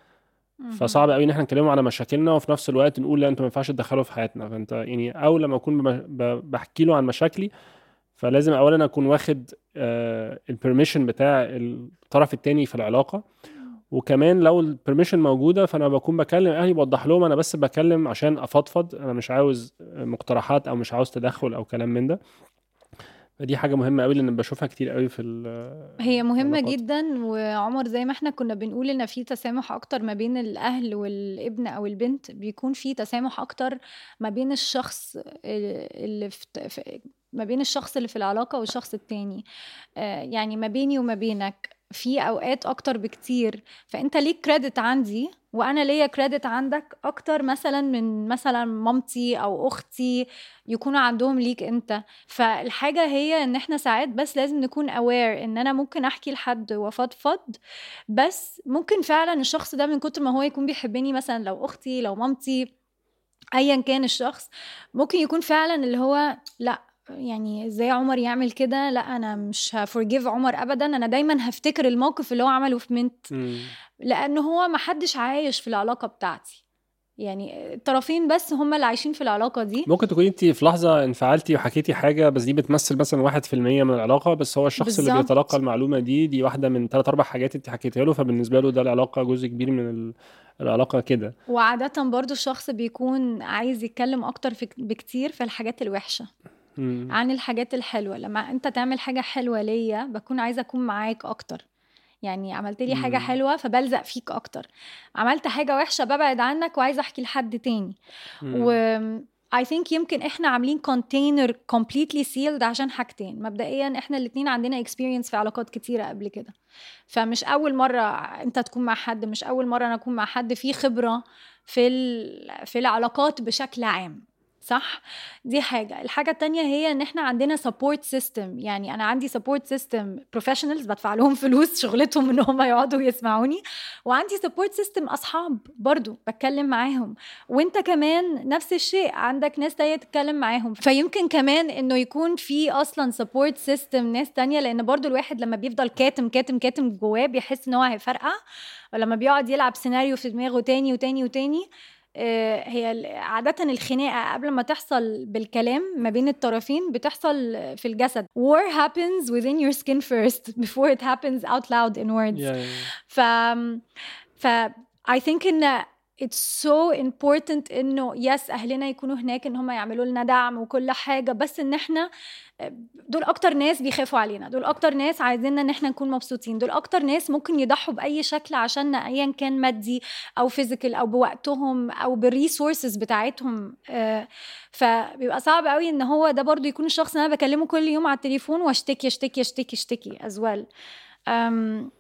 فصعب قوي ان إحنا نكلمهم على مشاكلنا وفي نفس الوقت نقول لا أنتوا ما ينفعش تدخلوا في حياتنا. فانت يعني اول لما اكون بحكي له عن مشاكلي فلازم اولا أكون واخد ال permission بتاع الطرف الثاني في العلاقة. وكمان لو ال permission موجودة فأنا بكون بكلم أهلي بوضح لهم أنا بس بكلم عشان أفضفض أنا مش عاوز مقترحات أو مش عاوز تدخل أو كلام من ده. دي حاجة مهمة قوي لأن بشوفها كتير قوي في هي مهمة العلاقات. جدا وعمر زي ما إحنا كنا بنقول إن في تسامح أكتر ما بين الأهل والابن أو البنت بيكون في تسامح أكتر ما بين الشخص اللي في ما بين الشخص اللي في العلاقة والشخص التاني آه، يعني ما بيني وما بينك في أوقات أكتر بكتير فأنت ليك كريدت عندي وأنا ليا كريدت عندك أكتر مثلا من مثلا مامتي أو أختي يكونوا عندهم ليك أنت. فالحاجة هي إن إحنا ساعات بس لازم نكون اوير إن أنا ممكن أحكي لحد وافضفض بس ممكن فعلا الشخص ده من كتر ما هو يكون بيحبني مثلا لو أختي لو مامتي ايا كان الشخص ممكن يكون فعلا اللي هو لأ يعني إزاي عمر يعمل كده؟ لأ أنا مش هفورجيف عمر ابدا. أنا دايما هفتكر الموقف اللي هو عمله في منت. لأن هو ما حدش عايش في العلاقة بتاعتي. يعني الطرفين بس هم اللي عايشين في العلاقة دي. ممكن تكوني انت في لحظة انفعلتي وحكيتي حاجة بس دي بتمثل مثلا 1% من العلاقة بس هو الشخص اللي بالظبط. بيتلقى المعلومة دي دي واحدة من ثلاث أربع حاجات انت حكيتها له فبالنسبة له ده العلاقة جزء كبير من ال- العلاقة كده. وعاده برضو الشخص بيكون عايز يتكلم أكتر في بكتير في الحاجات الوحشة. مم. عن الحاجات الحلوة. لما أنت تعمل حاجة حلوة ليا بكون عايزة أكون معاك أكتر. يعني عملت لي حاجة. حلوة فبلزق فيك أكتر. عملت حاجة وحشة ببعد عنك وعايزة أحكي لحد تاني. مم. و I think يمكن إحنا عاملين كونتينر completely sealed عشان حاجتين. مبدئيا إحنا الاتنين عندنا experience في علاقات كتيرة قبل كده. فمش أول مرة أنت تكون مع حد مش أول مرة أنا أكون مع حد في خبرة في في العلاقات بشكل عام. صح؟ دي حاجة. الحاجة التانية هي إن إحنا عندنا support system. يعني أنا عندي support system professionals بدفع لهم [LAUGHS] فلوس شغلتهم إن هم يقعدوا يسمعوني. وعندي support system أصحاب برضو بتكلم معاهم. وإنت كمان نفس الشيء. عندك ناس تانية تتكلم معاهم. فيمكن كمان إنه يكون في أصلا support system ناس تانية. لأن برضو الواحد لما بيفضل كاتم كاتم كاتم جواه بيحس إن هو هيفرقع. ولما بيقعد يلعب سيناريو في دماغه تاني وتاني وتاني هي عادة الخناقة قبل ما تحصل بالكلام ما بين الطرفين بتحصل في الجسد war happens within your skin first before it happens out loud in words Yeah, yeah. ف ف I think ان it's so important إنه يس أهلنا يكونوا هناك إن هم يعملوا لنا دعم وكل حاجة بس إن إحنا دول أكتر ناس بيخافوا علينا دول أكتر ناس عايزيننا إن إحنا نكون مبسوطين دول أكتر ناس ممكن يضحوا بأي شكل عشاننا ايا كان مادي أو physical أو بوقتهم أو بال resources بتاعتهم. آه، فبيبقى صعب قوي إن هو ده برضو يكون الشخص اللي أنا بكلمه كل يوم على التليفون وأشتكي أشتكي أشتكي أشتكي well. um,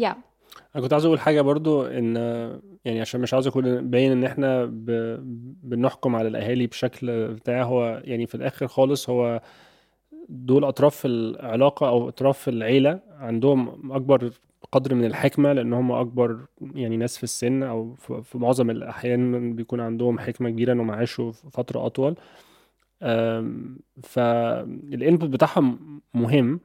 yeah. أنا كنت عاوز أقول حاجة برضو إن يعني عشان مش عاوز أكون باين إن إحنا ب... بنحكم على الأهالي بشكل بتاع هو يعني في الآخر خالص هو دول أطراف العلاقة أو أطراف العيلة عندهم أكبر قدر من الحكمة لأن هم أكبر يعني ناس في السن أو في في معظم الأحيان بيكون عندهم حكمة كبيرة إنهم عاشوا فترة أطول. فالانبوت بتاعهم مهم.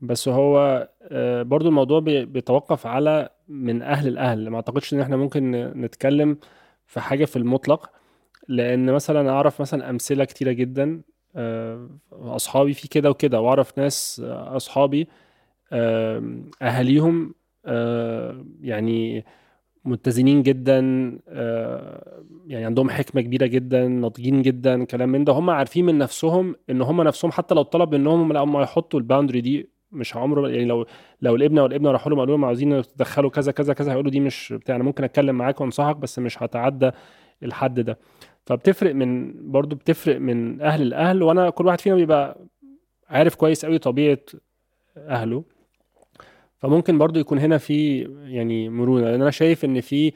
بس هو آه، برضو الموضوع بي- بيتوقف على من أهل الأهل. ما أعتقدش إن إحنا ممكن نتكلم في حاجة في المطلق لأن مثلا أعرف مثلا أمثلة كتيرة جدا آه، أصحابي في كده وكده وأعرف ناس آه، أصحابي أهاليهم يعني متزنين جدا يعني عندهم حكمة كبيرة جدا ناضجين جدا كلام من ده. هم عارفين من نفسهم إن هم نفسهم حتى لو طلب منهم لا هم يحطوا الباوندري دي مش عمره يعني لو لو الابن أو الابنه راحوا لهم قالوا لهم عاوزين تدخلوا كذا كذا كذا هيقولوا دي مش بتاع أنا ممكن أتكلم معاك وأنصحك بس مش هتعدى الحد ده. فبتفرق من برضو بتفرق من أهل الاهل وأنا كل واحد فينا بيبقى عارف كويس قوي طبيعة أهله. فممكن برضو يكون هنا في يعني مرونة لأن أنا شايف إن في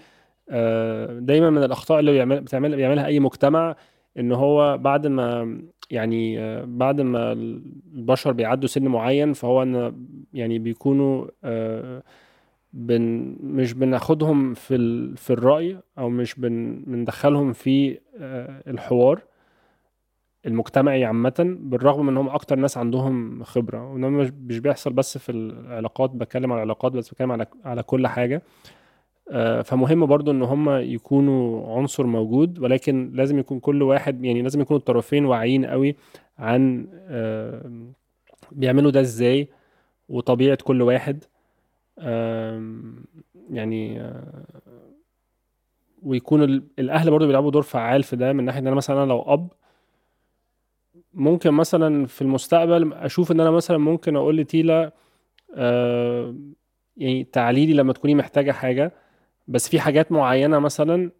آه، دايما من الأخطاء اللي بيعمل بتعمل بيعملها أي مجتمع إن هو بعد ما يعني بعد ما البشر بيعدوا سن معين فهو إن يعني بيكونوا آه، بن مش بناخدهم في ال في الرأي أو مش بن بندخلهم في آه، الحوار المجتمعي عامة بالرغم من انهم أكتر ناس عندهم خبرة. وده مش بيحصل بس في العلاقات بتكلم على العلاقات بس بتكلم على على كل حاجة. فمهم برضو إن هم يكونوا عنصر موجود ولكن لازم يكون كل واحد يعني لازم يكونوا الطرفين واعيين قوي عن آه، بيعملوا ده إزاي وطبيعة كل واحد. يعني آه، ويكون ال- الأهل برضو بيلعبوا دور فعال في ده من ناحية إن أنا مثلا لو أب ممكن مثلا في المستقبل أشوف إن أنا مثلا ممكن أقول لتيلا آه، يعني تعالي لي لما تكوني محتاجة حاجة بس في حاجات معينة مثلا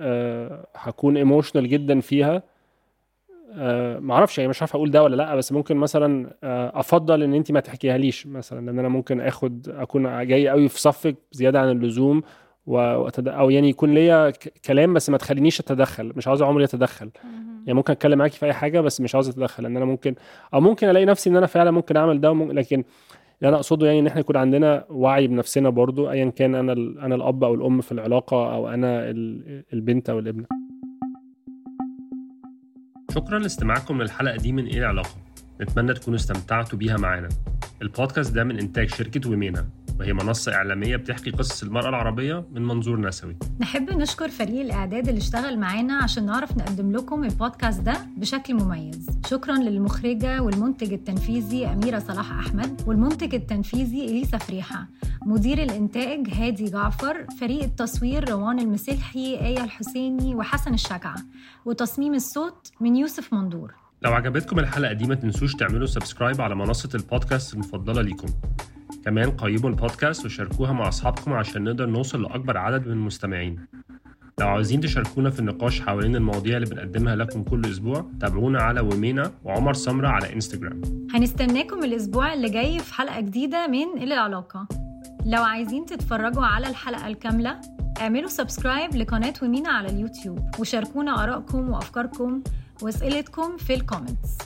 آه، هكون emotional جدا فيها. آه، معرفش يعني مش عارف أقول ده ولا لأ بس ممكن مثلا آه، أفضل إن انت ما تحكيها ليش مثلا لأن أنا ممكن آخد أكون جاي قوي في صفك زيادة عن اللزوم و... وأتد- أو يعني يكون ليا ك- كلام بس ما تخلينيش أتدخل مش عاوز عمري أتدخل. يعني ممكن أتكلم معاكي في أي حاجة بس مش عاوز أتدخل لأن أنا ممكن أو ممكن ألاقي نفسي إن أنا فعلا ممكن أعمل ده وممكن لكن اللي أنا أقصده يعني إن إحنا يكون عندنا وعي بنفسنا برضو ايا كان أنا أنا الأب أو الأم في العلاقة أو أنا ال- البنت أو الابن. شكرا لاستماعكم للحلقة دي من إيه العلاقة. نتمنى تكونوا استمتعتوا بيها معانا. البودكاست ده من إنتاج شركة ومينا وهي منصة إعلامية بتحكي قصص المرأة العربية من منظور نسوي. نحب نشكر فريق الإعداد اللي اشتغل معانا عشان نعرف نقدم لكم البودكاست ده بشكل مميز. شكرا للمخرجة والمنتج التنفيذي أميرة صلاح أحمد والمنتج التنفيذي إليسا فريحة. مدير الإنتاج هادي جعفر فريق التصوير روان المسلحي آية الحسيني وحسن الشكعة وتصميم الصوت من يوسف مندور. لو عجبتكم الحلقة دي ما تنسوش تعملوا subscribe على منصة البودكاست المفضلة ليكم. كمان قيموا البودكاست وشاركوها مع أصحابكم عشان نقدر نوصل لأكبر عدد من المستمعين. لو عاوزين تشاركونا في النقاش حوالين المواضيع اللي بنقدمها لكم كل أسبوع تابعونا على ومينا وعمر سمرة على إنستجرام. هنستناكم الأسبوع اللي جاي في حلقة جديدة من إلى العلاقة لو عايزين تتفرجوا على الحلقة الكاملة اعملوا subscribe لقناة ومينا على اليوتيوب وشاركونا آرائكم وأفكاركم وأسئلتكم في الكومنتس